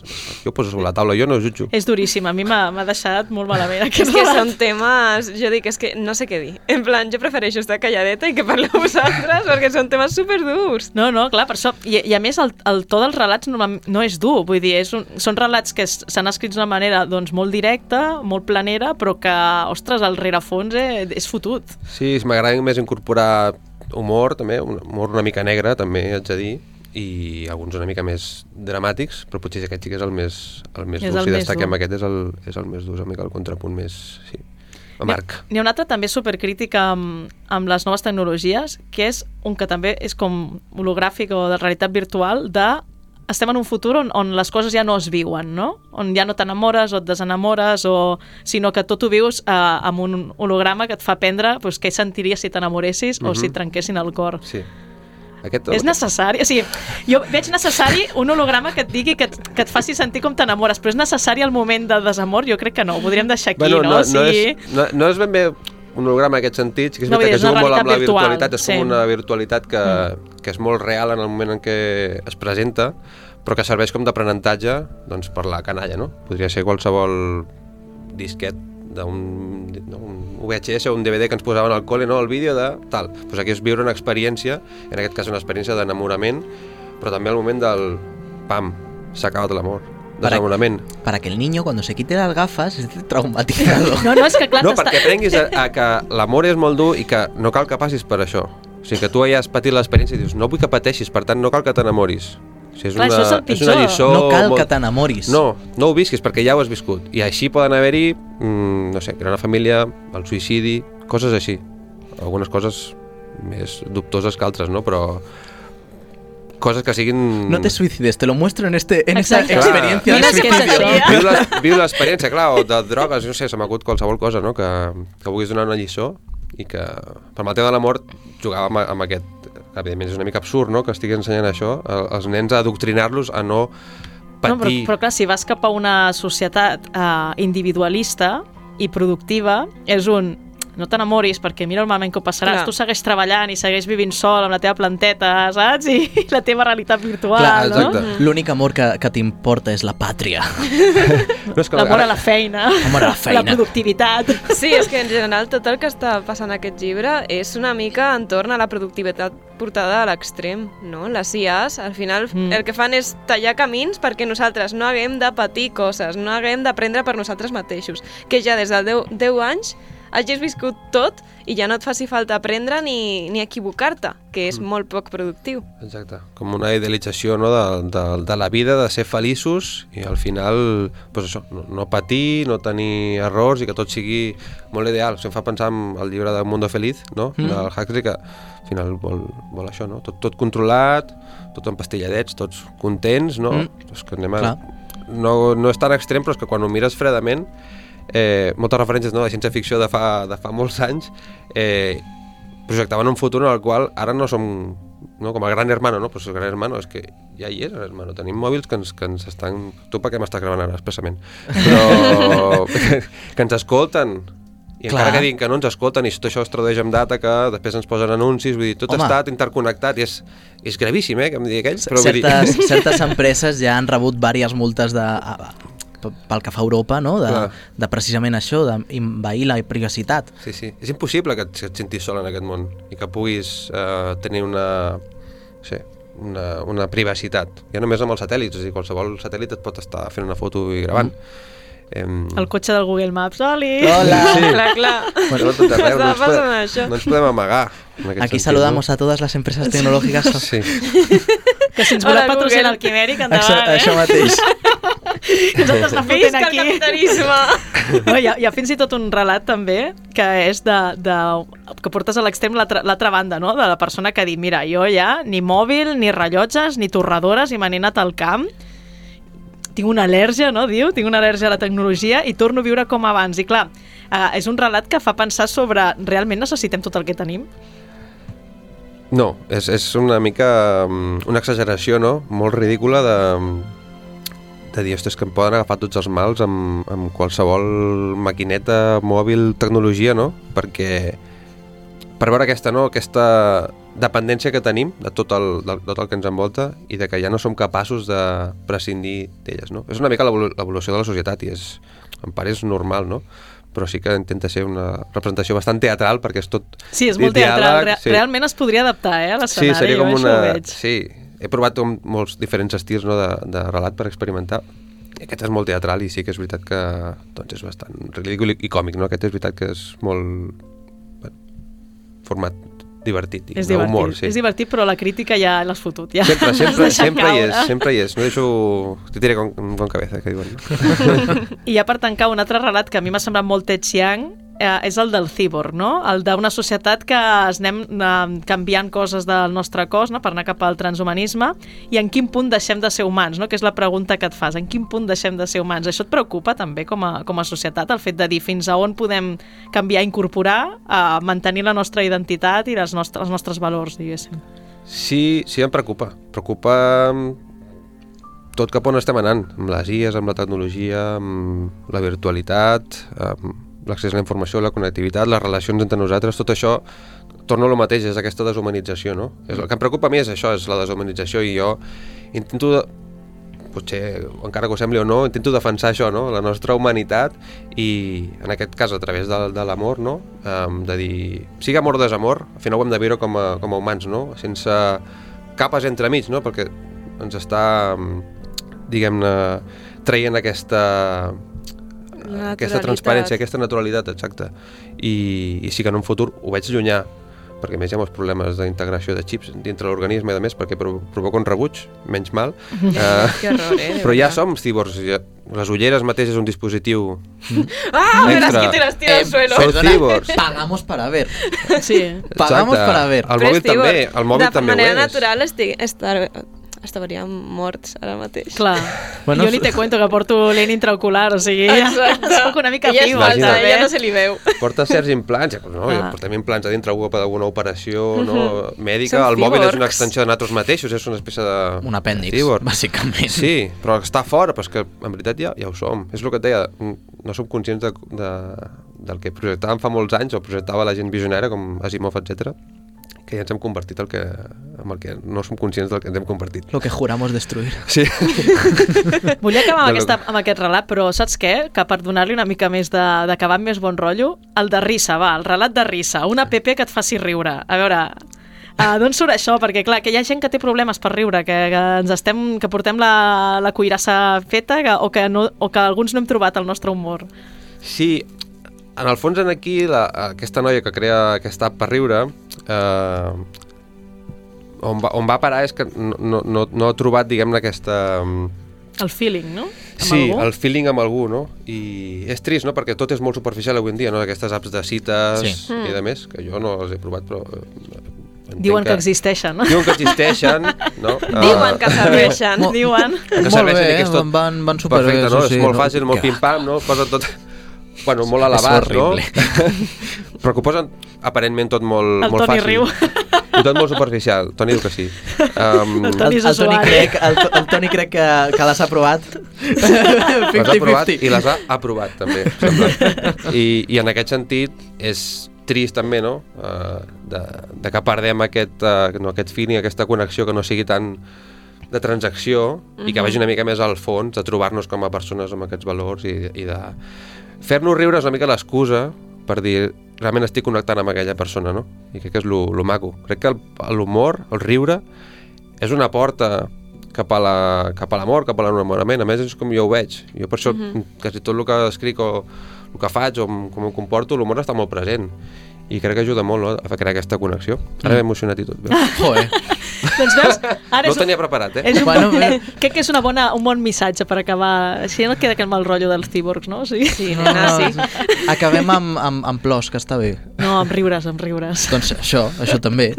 Mm. Jo ho poso sobre la taula, jo no jutjo. És duríssim, a mi m'ha deixat molt malament És aquest que relat. són temes, jo dic, és que no sé què dir. En plan, jo prefereixo estar calladeta i que parleu vosaltres, perquè són temes superdurs. No, no, clar, per això. I, i a més, el, el to dels relats no, no és dur, vull dir, és un, són relats que s'han escrits d'una manera doncs, molt directa, molt planera, però que, ostres, el rerefons eh, és fotut. Sí, m'agrada més incorporar humor, també, humor una mica negre, també, haig de dir, i alguns una mica més dramàtics, però potser aquest sí que és el més, el més És dur. el Si destaquem dur. aquest és el, és el més dur, és una mica el contrapunt més... Sí, amarg. N'hi ha un altre també supercrític amb, amb les noves tecnologies, que és un que també és com hologràfic o de realitat virtual, de estem en un futur on, on les coses ja no es viuen, no? On ja no t'enamores o et desenamores, o, sinó que tot ho vius eh, amb un holograma que et fa aprendre pues, què sentiries si t'enamoressis o Mhm. si et trenquessin el cor. Sí. Aquest, És necessari, o sigui, jo veig necessari un holograma que et digui que et, que et faci sentir com t'enamores, però és necessari el moment de desamor? Jo crec que no, ho podríem deixar aquí, bueno, no? no, O no, sigui, és, no, no és ben bé un holograma en aquest sentit, que és No, veritat que juga molt amb la virtual, virtualitat, és sí. com una virtualitat que, que és molt real en el moment en què es presenta, però que serveix com d'aprenentatge doncs, per la canalla, no? Podria ser qualsevol disquet d'un VHS o un DVD que ens posaven al col·le, no? el vídeo de tal. Pues aquí és viure una experiència, en aquest cas una experiència d'enamorament, però també al moment del pam, s'ha acabat l'amor, Para-. Para que el niño cuando se quite las gafas esté traumatizado. No, no, és que clar, No, perquè aprenguis a, a que l'amor és molt dur i que no cal que passis per això. O sigui, que tu ja has patit l'experiència i dius, no vull que pateixis, per tant, no cal que t'enamoris. O sigui, és, Clar, una, això és el és una pitjor. lliçó... No cal molt... que t'enamoris. No, no ho visquis perquè ja ho has viscut. I així poden haver-hi, mm, no sé, crear una família, el suïcidi, coses així. Algunes coses més dubtoses que altres, no? Però coses que siguin... No te suicides, te lo muestro en, este, en esta Exacte. experiencia Mira, de és que viu l'experiència, clar, o de drogues, no sé, se m'acut qualsevol cosa, no? Que, que vulguis donar una lliçó i que, per el tema de la mort, jugava amb, amb aquest... que Evidentment és una mica absurd, no?, que estigui ensenyant això, als nens a adoctrinar-los a no No, però, patir... però clar, si vas cap a una societat uh, individualista i productiva, és un no t'enamoris perquè mira el malament que ho passaràs, Clar. tu segueix treballant i segueix vivint sol amb la teva planteta, saps? I la teva realitat virtual, Clar, no? exacte. L'únic amor que, que t'importa és la pàtria. No, és que L'amor ara- a la feina, Amor a la feina. la productivitat. Sí, és que en general tot el que està passant en aquest llibre és una mica entorn a la productivitat portada a l'extrem, no? Les IAs, al final, Mm. mm. el que fan és tallar camins perquè nosaltres no haguem de patir coses, no haguem d'aprendre per nosaltres mateixos, que ja des dels 10, 10 anys hagis viscut tot i ja no et faci falta aprendre ni, ni equivocar-te, que és molt poc productiu. Exacte, com una idealització no, de, de, de la vida, de ser feliços i al final pues això, no, no patir, no tenir errors i que tot sigui molt ideal. Això em fa pensar en el llibre de Mundo Feliz, no? Mm. Mm. del Huxley, que al final vol, vol això, no? tot, tot controlat, tot empastilladets, tots contents, no? Mm. És que anem a... Clar. No, no és tan extrem, però és que quan ho mires fredament, eh, moltes referències no, de ciència-ficció de fa, de fa molts anys, eh, projectaven un futur en el qual ara no som no, com el gran hermano, no? Pues el gran hermano és que ja hi és el hermano. Tenim mòbils que ens, que ens estan... Tu per què m'estàs gravant ara expressament? Però que ens escolten. I Clar. encara que diguin que no ens escolten i tot això es tradueix en data que després ens posen anuncis, vull dir, tot Home. Està interconnectat i és, és gravíssim, eh, que em digui aquell. Però vull certes, dir... certes empreses ja han rebut diverses multes de, a, a, pel que fa a Europa, no? de, Clar. de precisament això, d'invair la privacitat. Sí, sí. És impossible que et, que et sentis sol en aquest món i que puguis eh, tenir una, no sé, una, una privacitat. Ja només amb els satèl·lits, a dir, qualsevol satèl·lit et pot estar fent una foto i gravant. Mm. Em... El cotxe del Google Maps, Oli! Hola! Clar, clar. Bueno, tot arreu, no, ens passant podem, això. no ens podem amagar. Aquí sentit, saludamos a todas las empresas tecnológicas. No? Sí. Que si ens voleu patrocinar Google. el Quimèric, Això, endavant, eh? això mateix. Ens estàs fotent Visca el aquí. capitalisme! No, hi, ha, hi ha fins i tot un relat també que és de, de que portes a l'extrem l'altra banda, no? de la persona que ha dit mira, jo ja ni mòbil, ni rellotges, ni torradores i me n'he anat al camp tinc una al·lèrgia, no, diu? Tinc una al·lèrgia a la tecnologia i torno a viure com abans. I clar, eh, és un relat que fa pensar sobre realment necessitem tot el que tenim? No, és, és una mica mm, una exageració, no? Molt ridícula de, de dir, ostres, que em poden agafar tots els mals amb, amb qualsevol maquineta, mòbil, tecnologia, no? Perquè per veure aquesta, no? aquesta dependència que tenim de tot el, de tot el que ens envolta i de que ja no som capaços de prescindir d'elles, no? És una mica l'evolu- l'evolució de la societat i és, en part és normal, no? però sí que intenta ser una representació bastant teatral perquè és tot Sí, és molt diàleg, teatral. Re sí. Realment es podria adaptar, eh, a Sí, l'escenari. seria com una... Sí, he provat com molts diferents estils no, de, de relat per experimentar. I aquest és molt teatral i sí que és veritat que doncs, és bastant ridícul i, i còmic, no? Aquest és veritat que és molt... Bueno, format divertit, És divertit, humor, sí. és divertit, però la crítica ja l'has fotut. Ja. Sempre, sempre, sempre hi és, caure. sempre hi és. No deixo... Te tiré con, con cabeza, que diuen. I ja per tancar, un altre relat que a mi m'ha semblat molt Ted Chiang eh, és el del cíborg, no? El d'una societat que es anem eh, canviant coses del nostre cos no? per anar cap al transhumanisme i en quin punt deixem de ser humans, no? que és la pregunta que et fas. En quin punt deixem de ser humans? Això et preocupa també com a, com a societat, el fet de dir fins a on podem canviar, incorporar, eh, mantenir la nostra identitat i les nostres, els nostres valors, diguéssim. Sí, sí, em preocupa. Preocupa tot cap on estem anant, amb les IES, amb la tecnologia, amb la virtualitat, amb l'accés a la informació, la connectivitat, les relacions entre nosaltres, tot això torno a lo mateix, és aquesta deshumanització, no? És, el que em preocupa a mi és això, és la deshumanització i jo intento, de, potser, encara que ho sembli o no, intento defensar això, no? la nostra humanitat i en aquest cas a través de, de l'amor, no? Um, de dir, sigui amor o desamor, al final ho hem de viure com a, com a humans, no? sense capes entremig, no? perquè ens està, diguem-ne, traient aquesta, aquesta transparència, aquesta naturalitat, exacte. I, I sí que en un futur ho veig llunyà, perquè a més hi ha molts problemes d'integració de xips dintre l'organisme i a més perquè pro- provoca un rebuig, menys mal. Eh, Que horror, eh, de però ja som cíborgs, ja, les ulleres mateix és un dispositiu ¡Ah! Verás que tiras tira al suelo. Som cíborgs. Pagamos para ver. Sí. Pagamos Exacte. para ver. El mòbil també, el mòbil de també ho manera és. natural estic, estar, estaríem morts ara mateix. Clar. Bueno, Bueno, jo ni te cuento que porto lent intraocular, o sigui, Exacte. soc una mica Ella piva, ella no se li veu. Porta certs implants, ja, no, Ah. ja portem implants a dintre algú per alguna operació no, mèdica, Som el mòbil és una extensió de nosaltres mateixos, és una espècie de... Un apèndix, bàsicament. Sí, però està fora, però és que en veritat ja, ja ho som. És el que et deia, no som conscients de, de, del que projectàvem fa molts anys, o projectava la gent visionària, com Asimov, etc que ja ens hem convertit el que, amb el que no som conscients del que ens hem convertit. Lo que juramos destruir. Sí. Volia acabar amb, aquesta, amb aquest relat, però saps què? Que per donar-li una mica més de- d'acabar amb més bon rotllo, el de risa, va, el relat de risa, una app que et faci riure. A veure, uh, d'on surt això? Perquè, clar, que hi ha gent que té problemes per riure, que, que ens estem, que portem la, la cuirassa feta que, o, que no, o que alguns no hem trobat el nostre humor. Sí, en el fons en aquí la, aquesta noia que crea aquesta app per riure eh, on, va, on va parar és que no, no, no, no ha trobat diguem-ne aquesta El feeling, no? Amb sí, algú? el feeling amb algú no? i és trist no? perquè tot és molt superficial avui en dia no? aquestes apps de cites Sí. i de més que jo no les he provat però eh, entenc Diuen que existeixen, no? diuen que existeixen no? Diuen que serveixen. Molt- Diuen. que Molt serveixen bé, i que és tot van, van superbé. perfecte, no? això sí, és molt no? fàcil, molt Que- pim-pam, no? Posa tot... Bueno, molt elevat, no? Però que ho posen aparentment tot molt, El molt Toni fàcil. riu. I tot molt superficial. Toni diu que sí. Um, El Toni El, és el, Toni usuari. crec, el, el Toni crec que, que l'has aprovat. les ha aprovat 50-50. i les ha aprovat, també. sembla. I, I en aquest sentit és trist també, no? Uh, de, de que perdem aquest, uh, no, aquest feeling, aquesta connexió que no sigui tan de transacció i que vagi una mica més al fons, de trobar-nos com a persones amb aquests valors i, i de fer-nos riure és una mica l'excusa per dir realment estic connectant amb aquella persona, no? I crec que és lo, lo maco. Crec que el- l'humor, el, riure, és una porta cap a la- cap a l'amor, cap a l'enamorament. A més, és com jo ho veig. Jo per això, mm -hmm. quasi tot el que escric o el que faig o com, em comporto, l'humor està molt present. I crec que ajuda molt no? a crear aquesta connexió. Ara m'he emocionat i tot. Joder. Doncs veus, ara No ho tenia preparat, eh? és un, Bueno, eh, crec que és una bona, un bon missatge per acabar. Així no et queda aquell mal rotllo dels cíborgs, no? Sí. Sí, No, nena, no, sí. Acabem amb, amb, amb plors, que està bé. No, amb riures, amb riures. Doncs això, això també.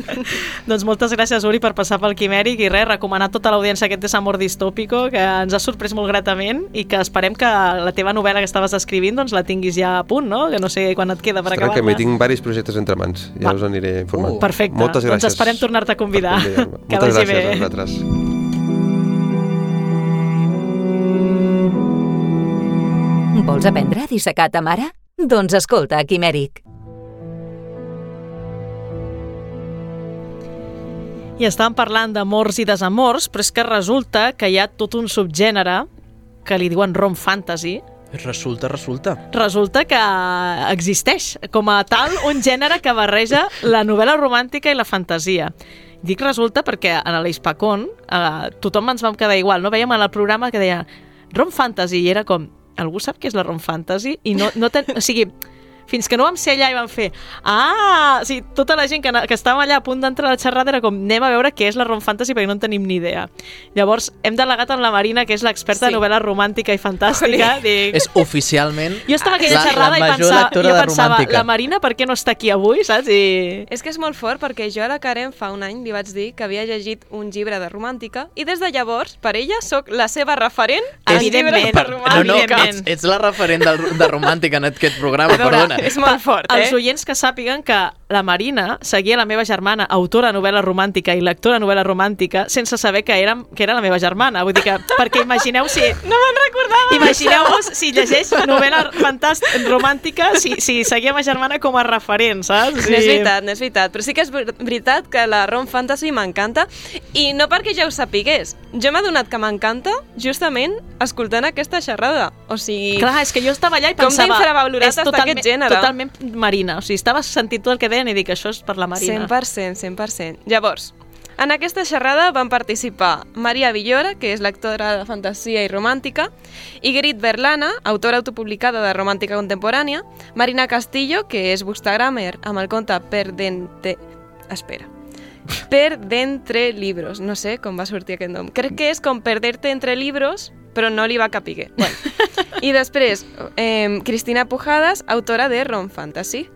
Doncs moltes gràcies, Uri, per passar pel Quimèric i res, recomanar a tota l'audiència aquest desamor distópico que ens ha sorprès molt gratament i que esperem que la teva novel·la que estaves escrivint doncs la tinguis ja a punt, no? Que no sé quan et queda per Ostres, que m'hi acabar-la. tinc diversos projectes entre mans. Ja Va. us aniré informant. Uh, Perfecte. Moltes gràcies. Doncs esperem tornar-te a convidar. Que Moltes gràcies bé. a vosaltres. Vols aprendre a dissecar ta mare? Doncs escolta, Quimèric. I estàvem parlant d'amors i desamors, però és que resulta que hi ha tot un subgènere que li diuen rom fantasy, Resulta, resulta. resulta que existeix com a tal un gènere que barreja la novel·la romàntica i la fantasia. Dic resulta perquè a l'Hispacon eh, tothom ens vam quedar igual, no? Veiem en el programa que deia rom fantasy i era com, algú sap què és la rom fantasy? I no, no ten... o sigui, fins que no vam ser allà i vam fer ah, o sigui, tota la gent que, que estava allà a punt d'entrar a la xerrada era com anem a veure què és la rom fantasy perquè no en tenim ni idea llavors hem delegat en la Marina que és l'experta Sí. de novel·la romàntica i fantàstica dic, És oficialment jo estava aquella la, xerrada la i major pensava, lectora jo de pensava, romàntica. la Marina per què no està aquí avui, saps? I... És que és molt fort perquè jo a la Karen fa un any li vaig dir que havia llegit un llibre de romàntica i des de llavors, per ella, sóc la seva referent a És- llibres de Per- No, no, romàntica. ets, ets la referent de, de romàntica en aquest programa, perdona. És molt fort, eh? Els oients que sàpiguen que la Marina seguia la meva germana, autora de novel·la romàntica i lectora de novel·la romàntica, sense saber que, érem, que era la meva germana. Vull dir que, perquè imagineu si... No me'n recordava Imagineu-vos si llegeix novel·la fantàstica romàntica, si, si seguia ma germana com a referent, saps? No és veritat, no és veritat, però sí que és ver- veritat que la Rom Fantasy m'encanta i no perquè ja ho sapigués. Jo m'he adonat que m'encanta justament escoltant aquesta xerrada. O sigui, Clar, és que jo estava allà i Com pensava... d'infravalorat és està totalment- aquest gènere. Totalment marina. O sigui, estava sentint tot el que deien i dic, això és per la Marina. 100%, 100%. Llavors, en aquesta xerrada van participar Maria Villora, que és lectora de fantasia i romàntica, Igrit Berlana, autora autopublicada de romàntica contemporània, Marina Castillo, que és bookstagrammer amb el conte Perdente... Espera. Per d'entre libros. No sé com va sortir aquest nom. Crec que és com perderte entre libros, però no li va capiguer. Bueno. I després, eh, Cristina Pujadas, autora de Rom Fantasy.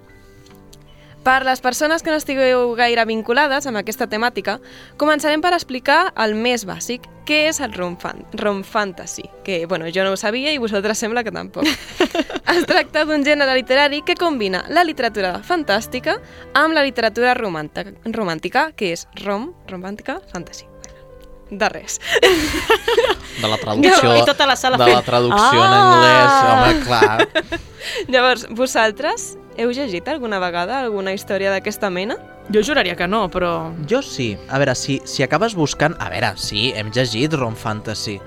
Per les persones que no estigueu gaire vinculades amb aquesta temàtica, començarem per explicar el més bàsic, què és el rom, fan rom fantasy, que bueno, jo no ho sabia i vosaltres sembla que tampoc. es tracta d'un gènere literari que combina la literatura fantàstica amb la literatura romàntica, romàntica que és rom, romàntica, fantasy. De res. De la traducció, I tota la sala de fent, la traducció en "Ah!" anglès, home, clar. Llavors, vosaltres heu llegit alguna vegada alguna història d'aquesta mena? Jo juraria que no, però... Jo sí. A veure, si, si acabes buscant... A veure, sí, hem llegit Rom Fantasy.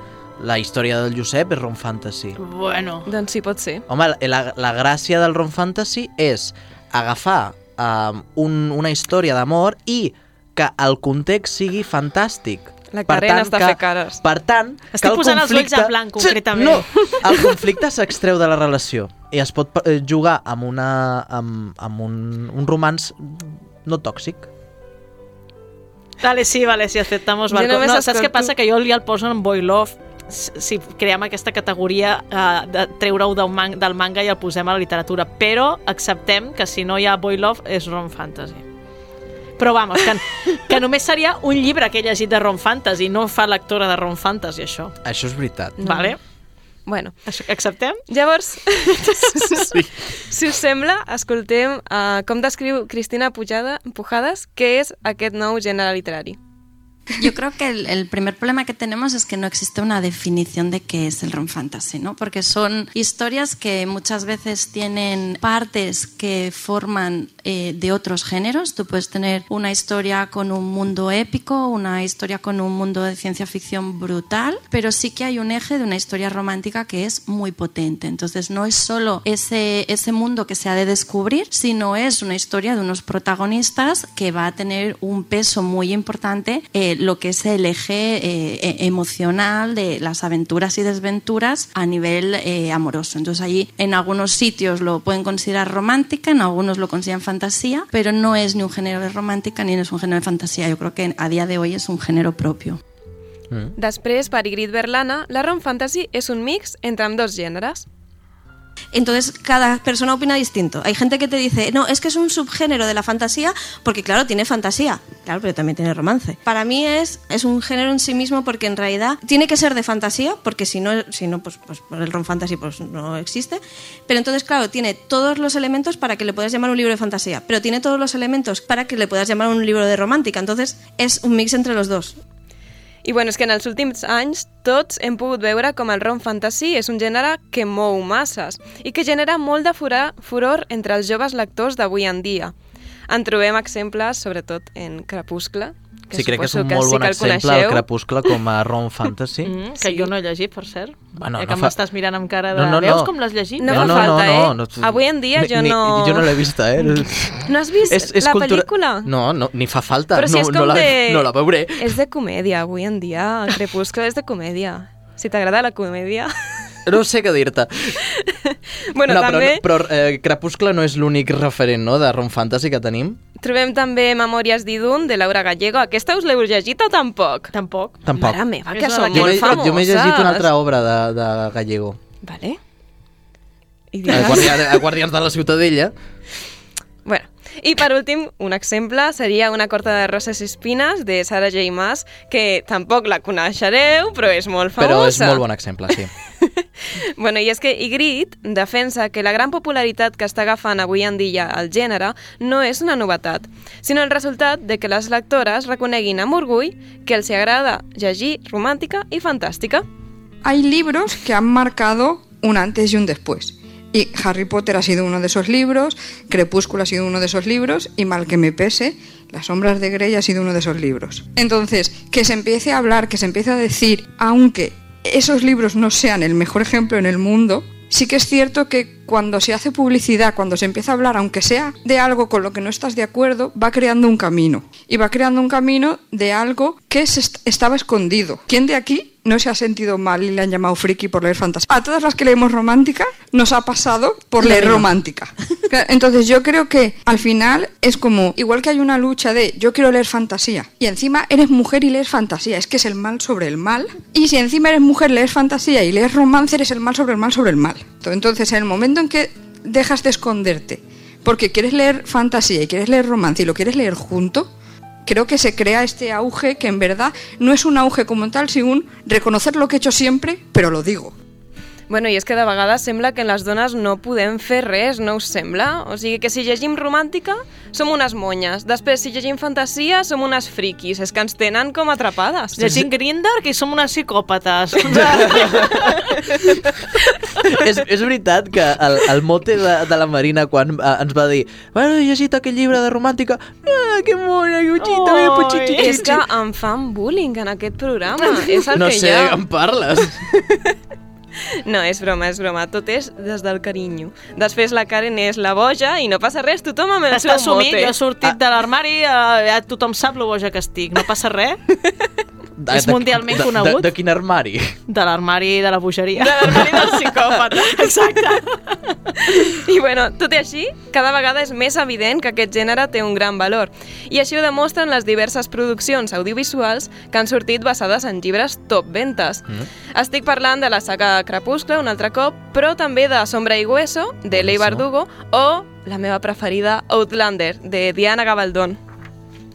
La història del Josep és Rom Fantasy. Bueno... Doncs sí, pot ser. Home, la, la gràcia del Rom Fantasy és agafar um, un, una història d'amor i que el context sigui fantàstic. La Karen està que, fent cares. Per tant, Estic que el posant els conflicte... ulls en blanc, concretament. No, el conflicte s'extreu de la relació i es pot eh, jugar amb, una, amb, amb un, un romans no tòxic. Vale, sí, vale, sí, aceptamos barco. No, saps què passa? Que jo ja el poso en boy love si si creem aquesta categoria eh, de treure-ho del, man del manga i el posem a la literatura, però acceptem que si no hi ha boy love és rom fantasy. Però vamos, que, que només seria un llibre que he llegit de rom fantasy, no fa lectora de rom fantasy, això. Això és veritat. No. Vale? Bueno, Això, acceptem? llavors, Sí. si us sembla, escoltem uh, com descriu Cristina Pujada, Pujades què és aquest nou gènere literari. Yo creo que el, primer problema que tenemos es que no existe una definición de qué es el rom fantasy, ¿no? Porque son historias que muchas veces tienen partes que forman eh, de otros géneros. Tú puedes tener una historia con un mundo épico, una historia con un mundo de ciencia ficción brutal, pero sí que hay un eje de una historia romántica que es muy potente. Entonces no es solo ese, ese mundo que se ha de descubrir, sino es una historia de unos protagonistas que va a tener un peso muy importante eh, lo que es el eje eh, e- emocional de las aventuras y desventuras a nivel eh, amoroso. Entonces allí en algunos sitios lo pueden considerar romántica, en algunos lo consideran fantasía, pero no es ni un género de romántica ni es un género de fantasía. Yo creo que a día de hoy es un género propio. Després, per Ygritte Berlana, la rom fantasy és un mix entre ambdós gèneres. Entonces, cada persona opina distinto. Hay gente que te dice, no, es que es un subgénero de la fantasía, porque claro, tiene fantasía. Claro, pero también tiene romance. Para mí es, es un género en sí mismo porque en realidad tiene que ser de fantasía, porque si no, si no pues, pues el rom fantasy pues, no existe. Pero entonces, claro, tiene todos los elementos para que le puedas llamar un libro de fantasía, pero tiene todos los elementos para que le puedas llamar un libro de romántica. Entonces, es un mix entre los dos. I bueno, és que en els últims anys tots hem pogut veure com el rom fantasy és un gènere que mou masses i que genera molt de furor, entre els joves lectors d'avui en dia. En trobem exemples, sobretot en Crepuscle, que Sí, crec que és un molt sí bon que el exemple el coneixeu. Crepuscle com a rom fantasy. Mm, que Sí. jo no he llegit, per cert. Bueno, ja no que fa- m'estàs mirant amb cara de... No, no, no. Veus com l'has llegit? No, No, no, falta, no, eh? no, no. Avui en dia Ni- jo ni- no... Jo no l'he vista, eh? No has vist la pel·lícula? No, no, ni fa falta. Però si no, és no, com la, de... no la veuré. És de comèdia, avui en dia. Crepuscle és de comèdia. Si t'agrada la comèdia... No sé què dir-te. bueno, no, també però, però eh, Crepuscle no és l'únic referent no, de rom fantasy que tenim. trobem també Memòries d'Idun, de Laura Gallego. Aquesta us l'heu llegit o tampoc? Tampoc. Tampoc. Mare meva, que són Jo molt m'he famoses. jo m'he llegit una altra obra de, de Gallego. Vale. I A digues... Guardians, a Guardians de la Ciutadella. Bueno, i per últim, un exemple seria Una corta de roses i espines de Sarah J. Maas, que tampoc la coneixereu, però és molt famosa. Però és molt bon exemple, sí. Bueno, i és que Ygritte defensa que la gran popularitat que està agafant avui en dia el gènere no és una novetat, sinó el resultat de que les lectores reconeguin amb orgull que els agrada llegir romàntica i fantàstica. Hay libros que han marcado un antes y un después. Y Harry Potter ha sido uno de esos libros, Crepúsculo ha sido uno de esos libros, y mal que me pese, Las sombras de Grey ha sido uno de esos libros. Entonces, que se empiece a hablar, que se empiece a decir, aunque esos libros no sean el mejor ejemplo en el mundo, sí que es cierto que cuando se hace publicidad, cuando se empieza a hablar, aunque sea de algo con lo que no estás de acuerdo, va creando un camino. Y va creando un camino de algo que estaba escondido. ¿Quién de aquí no se ha sentido mal y le han llamado friki por leer fantasía? A todas las que leemos romántica nos ha pasado por leer romántica. Entonces yo creo que al final es como, igual que hay una lucha de yo quiero leer fantasía y encima eres mujer y lees fantasía, es que es el mal sobre el mal. Y si encima eres mujer, lees fantasía y lees romance, eres el mal sobre el mal sobre el mal. Entonces en el momento en que dejas de esconderte porque quieres leer fantasía y quieres leer romance y lo quieres leer junto, creo que se crea este auge que en verdad no es un auge como tal, sino reconocer lo que he hecho siempre, pero lo digo. Bueno, i és que de vegades sembla que les dones no podem fer res, no us sembla? O sigui que si llegim romàntica, som unes monyes. Després, si llegim fantasia, som unes friquis. És que ens tenen com atrapades. Llegim Grindr, que som unes psicòpates. és, és veritat que el, el mote de, de la Marina quan eh, ens va dir bueno, he llegit aquell llibre de romàntica ah, que mona, que xita, Ai, que puxi, és que em fan bullying en aquest programa. és el No que sé, hi ha. em parles. No, és broma, és broma. Tot és des del carinyo. Després la Karen és la boja i no passa res, tothom amb el Està seu assumit, mote. jo he sortit de l'armari, eh, ja tothom sap lo boja que estic, no passa res. De, És mundialment de, conegut. De, de quin armari? De l'armari de la bogeria. De l'armari del psicòpata. Exacte. I bueno, tot i així, cada vegada és més evident que aquest gènere té un gran valor. I així ho demostren les diverses produccions audiovisuals que han sortit basades en llibres top ventes. Mm. Estic parlant de la saga Crepuscle un altre cop, però també de Sombra y Hueso, de Lei Bardugo, o la meva preferida, Outlander, de Diana Gabaldón.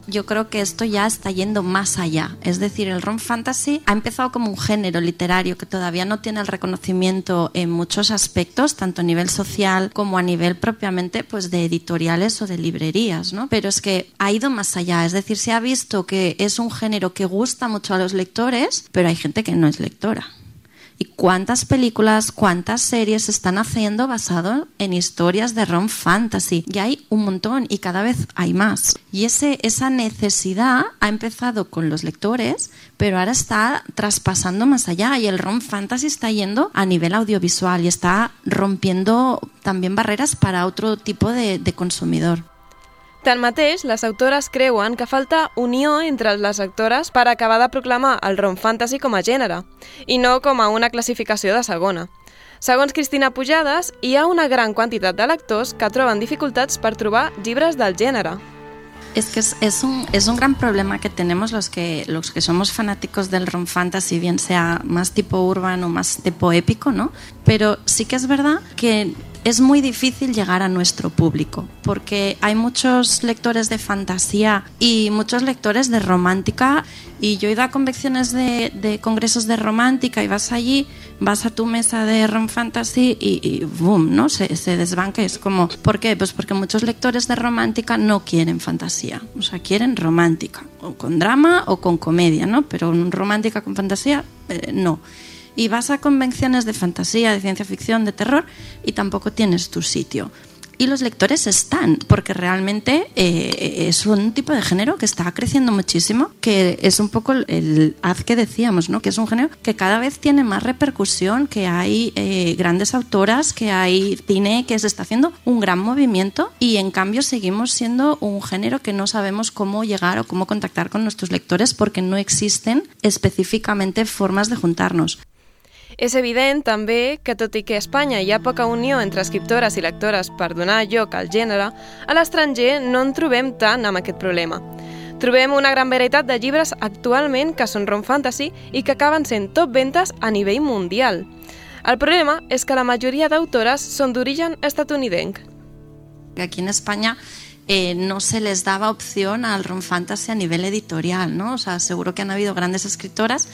Yo creo que esto ya está yendo más allá. Es decir, el rom fantasy ha empezado como un género literario que todavía no tiene el reconocimiento en muchos aspectos, tanto a nivel social como a nivel propiamente pues de editoriales o de librerías, ¿no? Pero es que ha ido más allá. Es decir, se ha visto que es un género que gusta mucho a los lectores, pero hay gente que no es lectora. ¿Y cuántas películas, cuántas series se están haciendo basado en historias de rom fantasy? Y hay un montón y cada vez hay más. Y ese, esa necesidad ha empezado con los lectores, pero ahora está traspasando más allá y el rom fantasy está yendo a nivel audiovisual y está rompiendo también barreras para otro tipo de, de consumidor. Tanmateix, les autores creuen que falta unió entre les lectores per acabar de proclamar el rom fantasy com a gènere, i no com a una classificació de segona. Segons Cristina Pujades, hi ha una gran quantitat de lectors que troben dificultats per trobar llibres del gènere. Es que es, es un, es un gran problema que tenemos los que, los que somos fanáticos del rom fantasy, bien sea más tipo urbano o más tipo épico, ¿no? Pero sí que es verdad que es muy difícil llegar a nuestro público, porque hay muchos lectores de fantasía y muchos lectores de romántica, y yo he ido a convenciones de, de congresos de romántica y vas allí, vas a tu mesa de rom fantasy y, y boom, ¿no? Se, se desbanca. Es como, ¿por qué? Pues porque muchos lectores de romántica no quieren fantasía, o sea, quieren romántica, o con drama o con comedia, ¿no? Pero romántica con fantasía, eh, no y vas a convenciones de fantasía, de ciencia ficción, de terror y tampoco tienes tu sitio. Y los lectores están, porque realmente eh, es un tipo de género que está creciendo muchísimo, que es un poco el, haz que decíamos, ¿no? que es un género que cada vez tiene más repercusión, que hay eh, grandes autoras, que hay cine, que se está haciendo un gran movimiento y en cambio seguimos siendo un género que no sabemos cómo llegar o cómo contactar con nuestros lectores porque no existen específicamente formas de juntarnos. És evident també que tot i que a Espanya hi ha poca unió entre escriptores i lectores per donar lloc al gènere, a l'estranger no en trobem tant amb aquest problema. Trobem una gran varietat de llibres actualment que són rom fantasy i que acaben sent top ventes a nivell mundial. El problema és que la majoria d'autores són d'origen estatunidenc. Aquí en España eh, no se les daba opción al rom fantasy a nivel editorial, ¿no? O sea, seguro que han habido grandes escritoras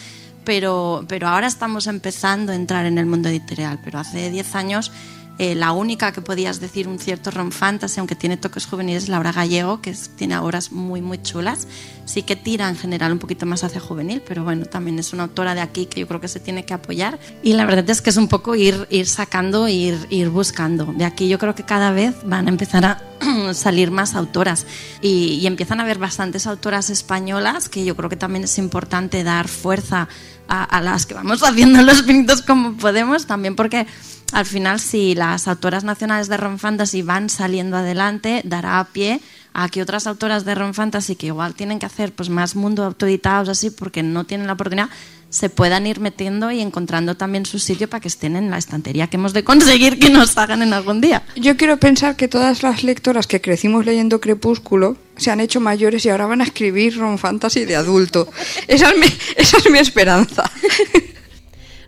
pero, pero ahora estamos empezando a entrar en el mundo editorial. Pero hace 10 años eh, la única que podías decir un cierto rom aunque tiene toques juveniles, es Laura Gallego, que tiene obras muy, muy chulas. Sí que tira en general un poquito más hacia juvenil, pero bueno, también es una autora de aquí que yo creo que se tiene que apoyar. Y la verdad es que es un poco ir, ir sacando, ir, ir buscando. De aquí yo creo que cada vez van a empezar a salir más autoras y, y empiezan a haber bastantes autoras españolas que yo creo que también es importante dar fuerza a, a las que vamos haciendo los pinitos como podemos, también porque al final si las autoras nacionales de rom fantasy van saliendo adelante, dará pie a que otras autoras de rom fantasy que igual tienen que hacer pues más mundo autoeditados así porque no tienen la oportunidad se puedan ir metiendo y encontrando también su sitio para que estén en la estantería que hemos de conseguir que nos hagan en algún día. Yo quiero pensar que todas las lectoras que crecimos leyendo Crepúsculo se han hecho mayores y ahora van a escribir rom fantasy de adulto. Esa es mi, esa es mi esperanza.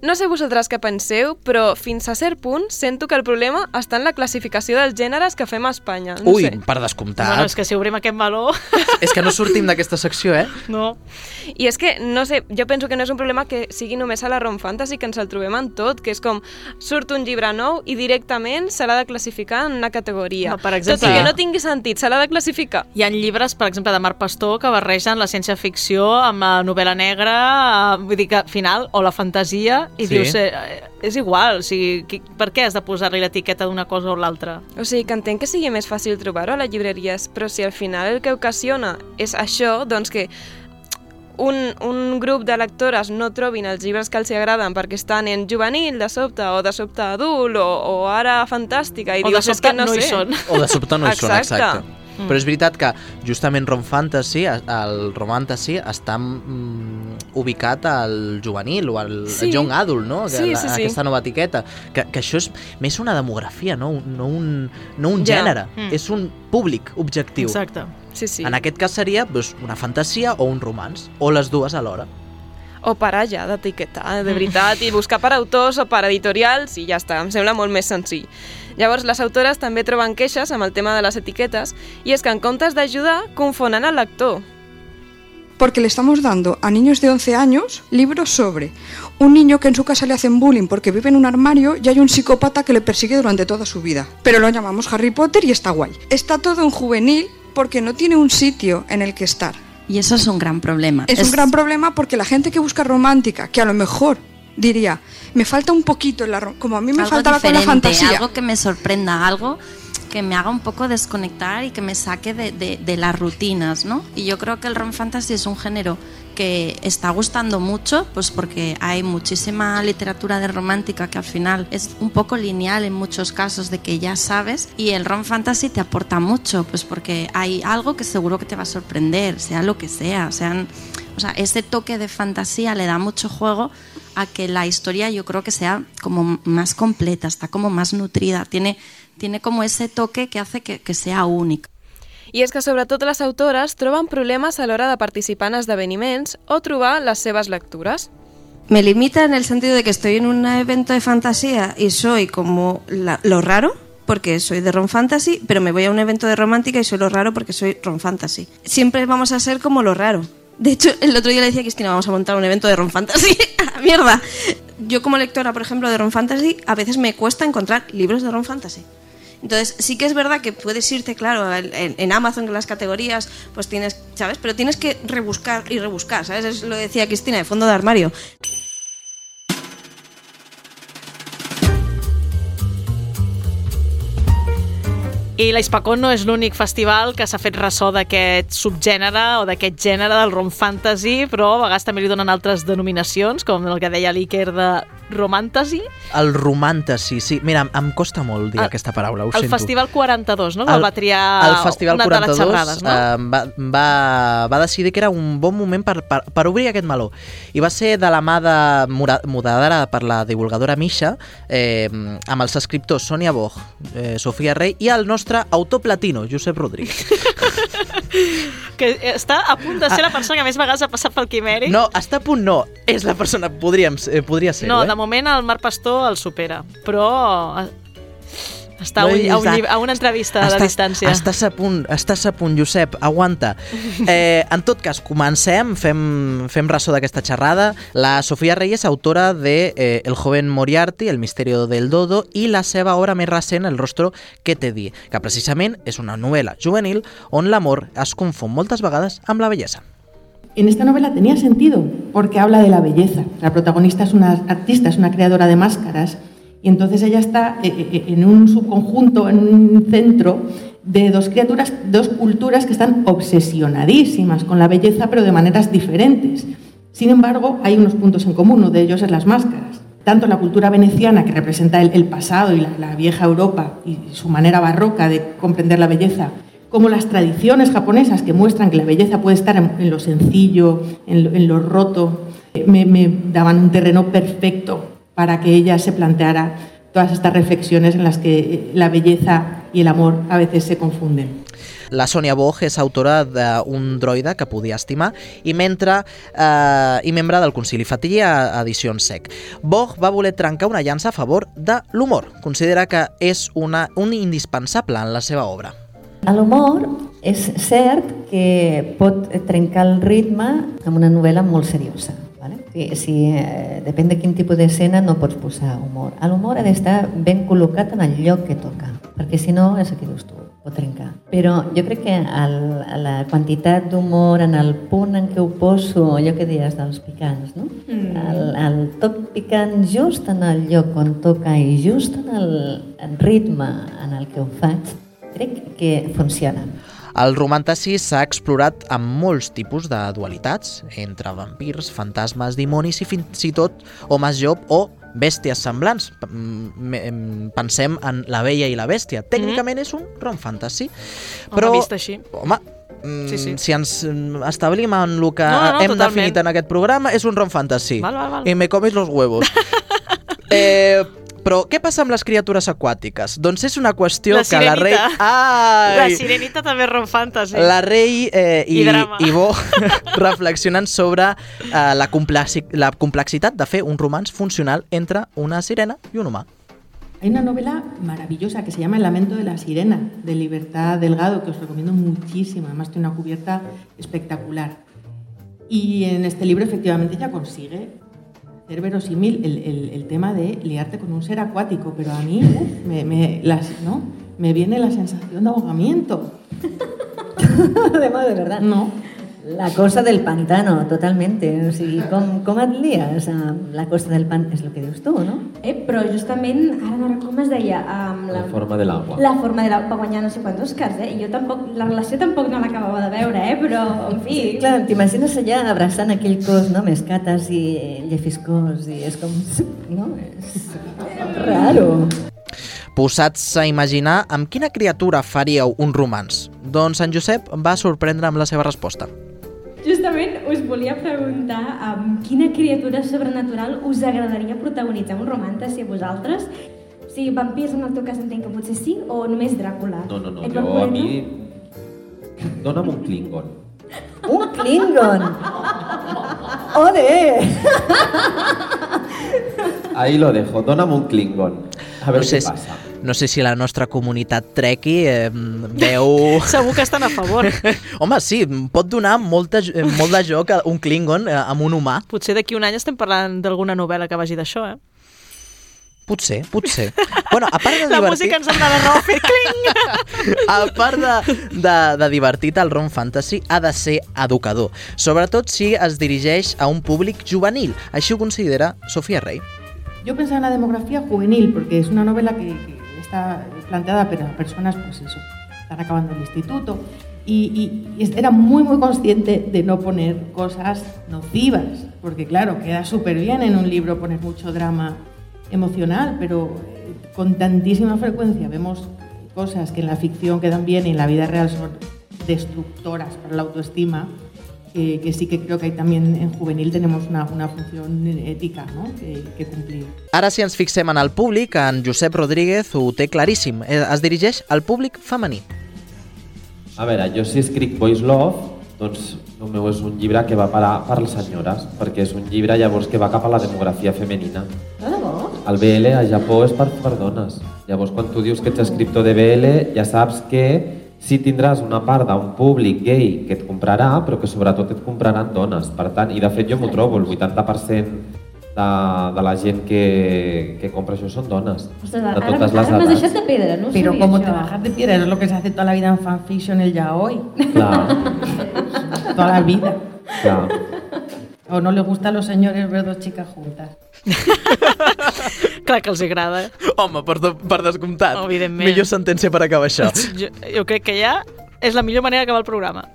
No sé vosaltres què penseu, però fins a cert punt sento que el problema està en la classificació dels gèneres que fem a Espanya. No Ui, sé. per descomptat. Bueno, és que si obrim aquest meló... És que no sortim d'aquesta secció, eh? No. I és que, no sé, jo penso que no és un problema que sigui només a la Rom Fantasy, que ens el trobem en tot, que és com, surt un llibre nou i directament se l'ha de classificar en una categoria. No, per exemple- Tot i que no tingui sentit, se l'ha de classificar. Hi ha llibres, per exemple, de Marc Pastor que barregen la ciència-ficció amb la novel·la negra, eh, vull dir que al final, o la fantasia, i Sí. dius, eh, és igual, o sigui, qui, per què has de posar-li l'etiqueta d'una cosa o l'altra? O sigui, que entenc que sigui més fàcil trobar-ho a les llibreries, però si al final el que ocasiona és això, doncs que un, un grup de lectores no trobin els llibres que els hi agraden perquè estan en juvenil de sobte o de sobte adult o, o ara fantàstica i O de dius, és que no, no hi sé. són. O de sobte no hi són, exacte. Mm. Però és veritat que justament Rom Fantasy, el Romantasy, està mm, ubicat al juvenil o al Sí. young adult, no? Que Sí, la, sí, sí. Aquesta nova etiqueta. Que, que això és més una demografia, no, no un, no un Ja. gènere. Mm. És un públic objectiu. Exacte. Sí, sí. En aquest cas seria doncs, una fantasia o un romans, o les dues alhora. O parar ja d'etiquetar, de veritat, i buscar per autors o per editorials i ja està, em sembla molt més senzill. Llavors, les autores també troben queixes amb el tema de les etiquetes i és que en comptes d'ajudar, confonen el lector. Porque le estamos dando a niños de 11 años libros sobre un niño que en su casa le hacen bullying porque vive en un armario y hay un psicópata que le persigue durante toda su vida. Pero lo llamamos Harry Potter y está guay. Está todo en juvenil porque no tiene un sitio en el que estar. Y eso es un gran problema. Es, un gran problema porque la gente que busca romántica, que a lo mejor diría, me falta un poquito en la como a mí me algo faltaba con la fantasía. algo que me sorprenda, algo que me haga un poco desconectar y que me saque de, de- de las rutinas, ¿no? Y yo creo que el rom fantasy es un género que está gustando mucho, pues porque hay muchísima literatura de romántica que al final es un poco lineal en muchos casos de que ya sabes y el rom fantasy te aporta mucho, pues porque hay algo que seguro que te va a sorprender, sea lo que sea, sean, o sea, ese toque de fantasía le da mucho juego a que la historia yo creo que sea como más completa, está como más nutrida, tiene, tiene como ese toque que hace que, que sea única. I és que sobretot les autores troben problemes a l'hora de participar en esdeveniments o trobar les seves lectures. Me limita en el sentido de que estoy en un evento de fantasía y soy como lo raro, porque soy de rom fantasy, pero me voy a un evento de romántica y soy lo raro porque soy rom fantasy. Siempre vamos a ser como lo raro. De hecho, el otro día le decía a Cristina, vamos a montar un evento de rom fantasy. ¡A la mierda! Yo como lectora, por ejemplo, de rom fantasy, a veces me cuesta encontrar libros de rom fantasy. Entonces, sí que es verdad que puedes irte, claro, en, en Amazon, en las categorías, pues tienes, ¿sabes? Pero tienes que rebuscar y rebuscar, ¿sabes? Es lo decía Cristina, de fondo de armario. I l'Hispacón no és l'únic festival que s'ha fet ressò d'aquest subgènere o d'aquest gènere del rom fantasy, però a vegades també li donen altres denominacions, com el que deia l'Iker de romantasy. El romantasy, sí. Mira, em, costa molt dir El- aquesta paraula, ho el sento. Festival 42, no? Que el, va triar el Festival una 42 de les xerrades, no? eh, va, va, va decidir que era un bon moment per, per, per obrir aquest meló. I va ser de la mà de, moderada per la divulgadora Misha, eh, amb els escriptors Sònia Bosch, eh, Sofia Rey i el nostre autor platino, Josep Rodríguez. que està a punt de ser la persona que més vegades ha passat pel Quimeri. No, està a punt no, és la persona, podríem, eh, podria ser no eh? de moment el Marc Pastor el supera, però eh, està a, No un, a, un, a una entrevista a la Estàs- distància. Estàs a punt, estàs a punt, Josep, aguanta. Eh, en tot cas, comencem, fem, fem ressò d'aquesta xerrada. La Sofia Reyes, autora de eh, El joven Moriarty, El misterio del dodo, i la seva obra més recent, El rostro que te di, que precisament és una novel·la juvenil on l'amor es confon moltes vegades amb la bellesa. En esta novela tenía sentido porque habla de la belleza. La protagonista es una artista, es una creadora de máscaras y entonces ella está eh, eh, en un subconjunto, en un centro de dos criaturas, dos culturas que están obsesionadísimas con la belleza pero de maneras diferentes. Sin embargo, hay unos puntos en común, uno de ellos es las máscaras. Tanto la cultura veneciana, que representa el, pasado y la, vieja Europa y su manera barroca de comprender la belleza, como las tradiciones japonesas que muestran que la belleza puede estar en, lo sencillo, en lo, roto, eh, me daban un terreno perfecto para que ella se planteara todas estas reflexiones en las que la belleza y el amor a veces se confunden. La Sònia Bosch és autora d'un droide que podia estimar i, mentre, eh, i membre del Concili Fatiller a Edicions Sec. Bosch va voler trencar una llança a favor de l'humor. Considera que és una, un indispensable en la seva obra. L'humor és cert que pot trencar el ritme amb una novel·la molt seriosa. Si, si, eh, depèn de quin tipus d'escena no pots posar humor. L'humor ha d'estar ben col·locat en el lloc que toca, perquè si no, és el que dius tu, pot trencar. Però jo crec que el, la quantitat d'humor en el punt en què ho poso, allò que deies dels picants, no? Mm. El, el toc picant just en el lloc on toca i just en el, el ritme en el que ho faig, crec que funciona. El romantassi s'ha explorat amb molts tipus de dualitats, entre vampirs, fantasmes, dimonis i fins i tot homes job o bèsties semblants. Mm, em, Pensem en La vella i la bèstia. Tècnicament és un rom fantasy, Home, però... vist així. Home, mm, Sí, sí. si ens mm, establim en el que No, no, no, hem totalment. definit en aquest programa, és un rom fantasy. Val, val, val. I me comes los huevos. eh, però què passa amb les criatures aquàtiques? Doncs és una qüestió La que la rei... sirenita. Ai! La sirenita també és rom fantasy. La rei eh, i, I drama. i Bo reflexionen sobre eh, la, complexi la complexitat de fer un romanç funcional entre una sirena i un humà. Hay una novela maravillosa que se llama El lamento de la sirena, de Libertad Delgado, que os recomiendo muchísimo. Además tiene una cubierta espectacular. Y en este libro efectivamente ella consigue hacer verosímil el, el- el tema de liarte con un ser acuático, pero a mí me, me- las, ¿no? me viene la sensación de ahogamiento. Además, de verdad. No. La cosa del pantano, totalmente. O sigui, com, com et lies amb la costa del pantano? És el que dius tu, no? Eh, però justament, ara no recordo com es deia... Um, La forma de l'agua. La forma de l'agua, va guanyar no sé quants Oscars, eh? I jo tampoc, la relació tampoc no l'acabava de veure, eh? Però, en fi... Sí, clar, t'imagines allà abraçant aquell cos, no? Més cates i llefiscós, i és com... No? És raro. Posats a imaginar amb quina criatura faríeu un romans? Doncs en Josep va sorprendre amb la seva resposta. Justament us volia preguntar amb quina criatura sobrenatural us agradaria protagonitzar un romàntic a vosaltres? O sigui, vampirs en el teu cas entenc que potser sí, o només Dràcula? No, no, no, Edward jo a mi... Dóna'm un Klingon. Un Klingon! Ode! Ahí lo dejo, dón'm un Klingon. A veure no sé, què passa. No sé si la nostra comunitat trequi eh, veu... Segur que estan a favor. Home, sí, pot donar molta, molt de joc a un Klingon eh, amb un humà. Potser d'aquí un any estem parlant d'alguna novel·la que vagi d'això, eh? Potser, potser. Bueno, a part de La divertit... música ens anava raó fer cling! A part de, de, de divertit, el Ron Fantasy ha de ser educador, sobretot si es dirigeix a un públic juvenil. Així ho considera Sofia Rey. Yo pensaba en la demografía juvenil, porque es una novela que, que planteada para personas, pues eso, están acabando el instituto, y, y- y era muy, muy consciente de no poner cosas nocivas, porque claro, queda súper bien en un libro poner mucho drama emocional, pero eh, con tantísima frecuencia vemos cosas que en la ficción quedan bien y en la vida real son destructoras para la autoestima, que, que sí que creo que ahí también en juvenil tenemos una, una función ética ¿no? que, que cumplir. Ara, si ens fixem en el públic, en Josep Rodríguez ho té claríssim. Eh, Es dirigeix al públic femení. A veure, jo si escric Boys Love, doncs el meu és un llibre que va parar per les senyores, perquè és un llibre llavors que va cap a la demografia femenina. Ah, bo? El BL a Japó és per, per dones. Llavors, quan tu dius que ets escriptor de BL, ja saps que sí tindràs una part d'un públic gay que et comprarà, però que sobretot et compraran dones. Per tant, i de fet jo m'ho trobo, el 80% de, de la gent que, que compra això són dones. Ostres, de ara, totes les ara m'has edats. deixat de pedra, no Pero ¿cómo això. te bajas de piedra? Es lo que se hace toda la vida en fanfiction, el ya hoy. Clar, toda la vida. clar. O no le gusta a los señores ver dos chicas juntas. Clar que els agrada. Home, per, de, per descomptat. Evidentment. Millor sentència per acabar això. Jo, jo crec que ja és la millor manera d'acabar el programa.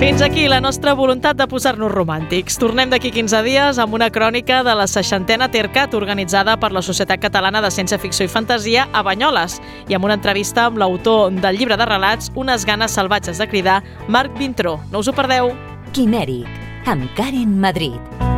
Fins aquí la nostra voluntat de posar-nos romàntics. Tornem d'aquí 15 dies amb una crònica de la 60a Tercat organitzada per la Societat Catalana de Ciència Ficció i Fantasia a Banyoles i amb una entrevista amb l'autor del llibre de relats Unes ganes salvatges de cridar, Marc Vintró. No us ho perdeu! Quimèric, amb Karen Madrid.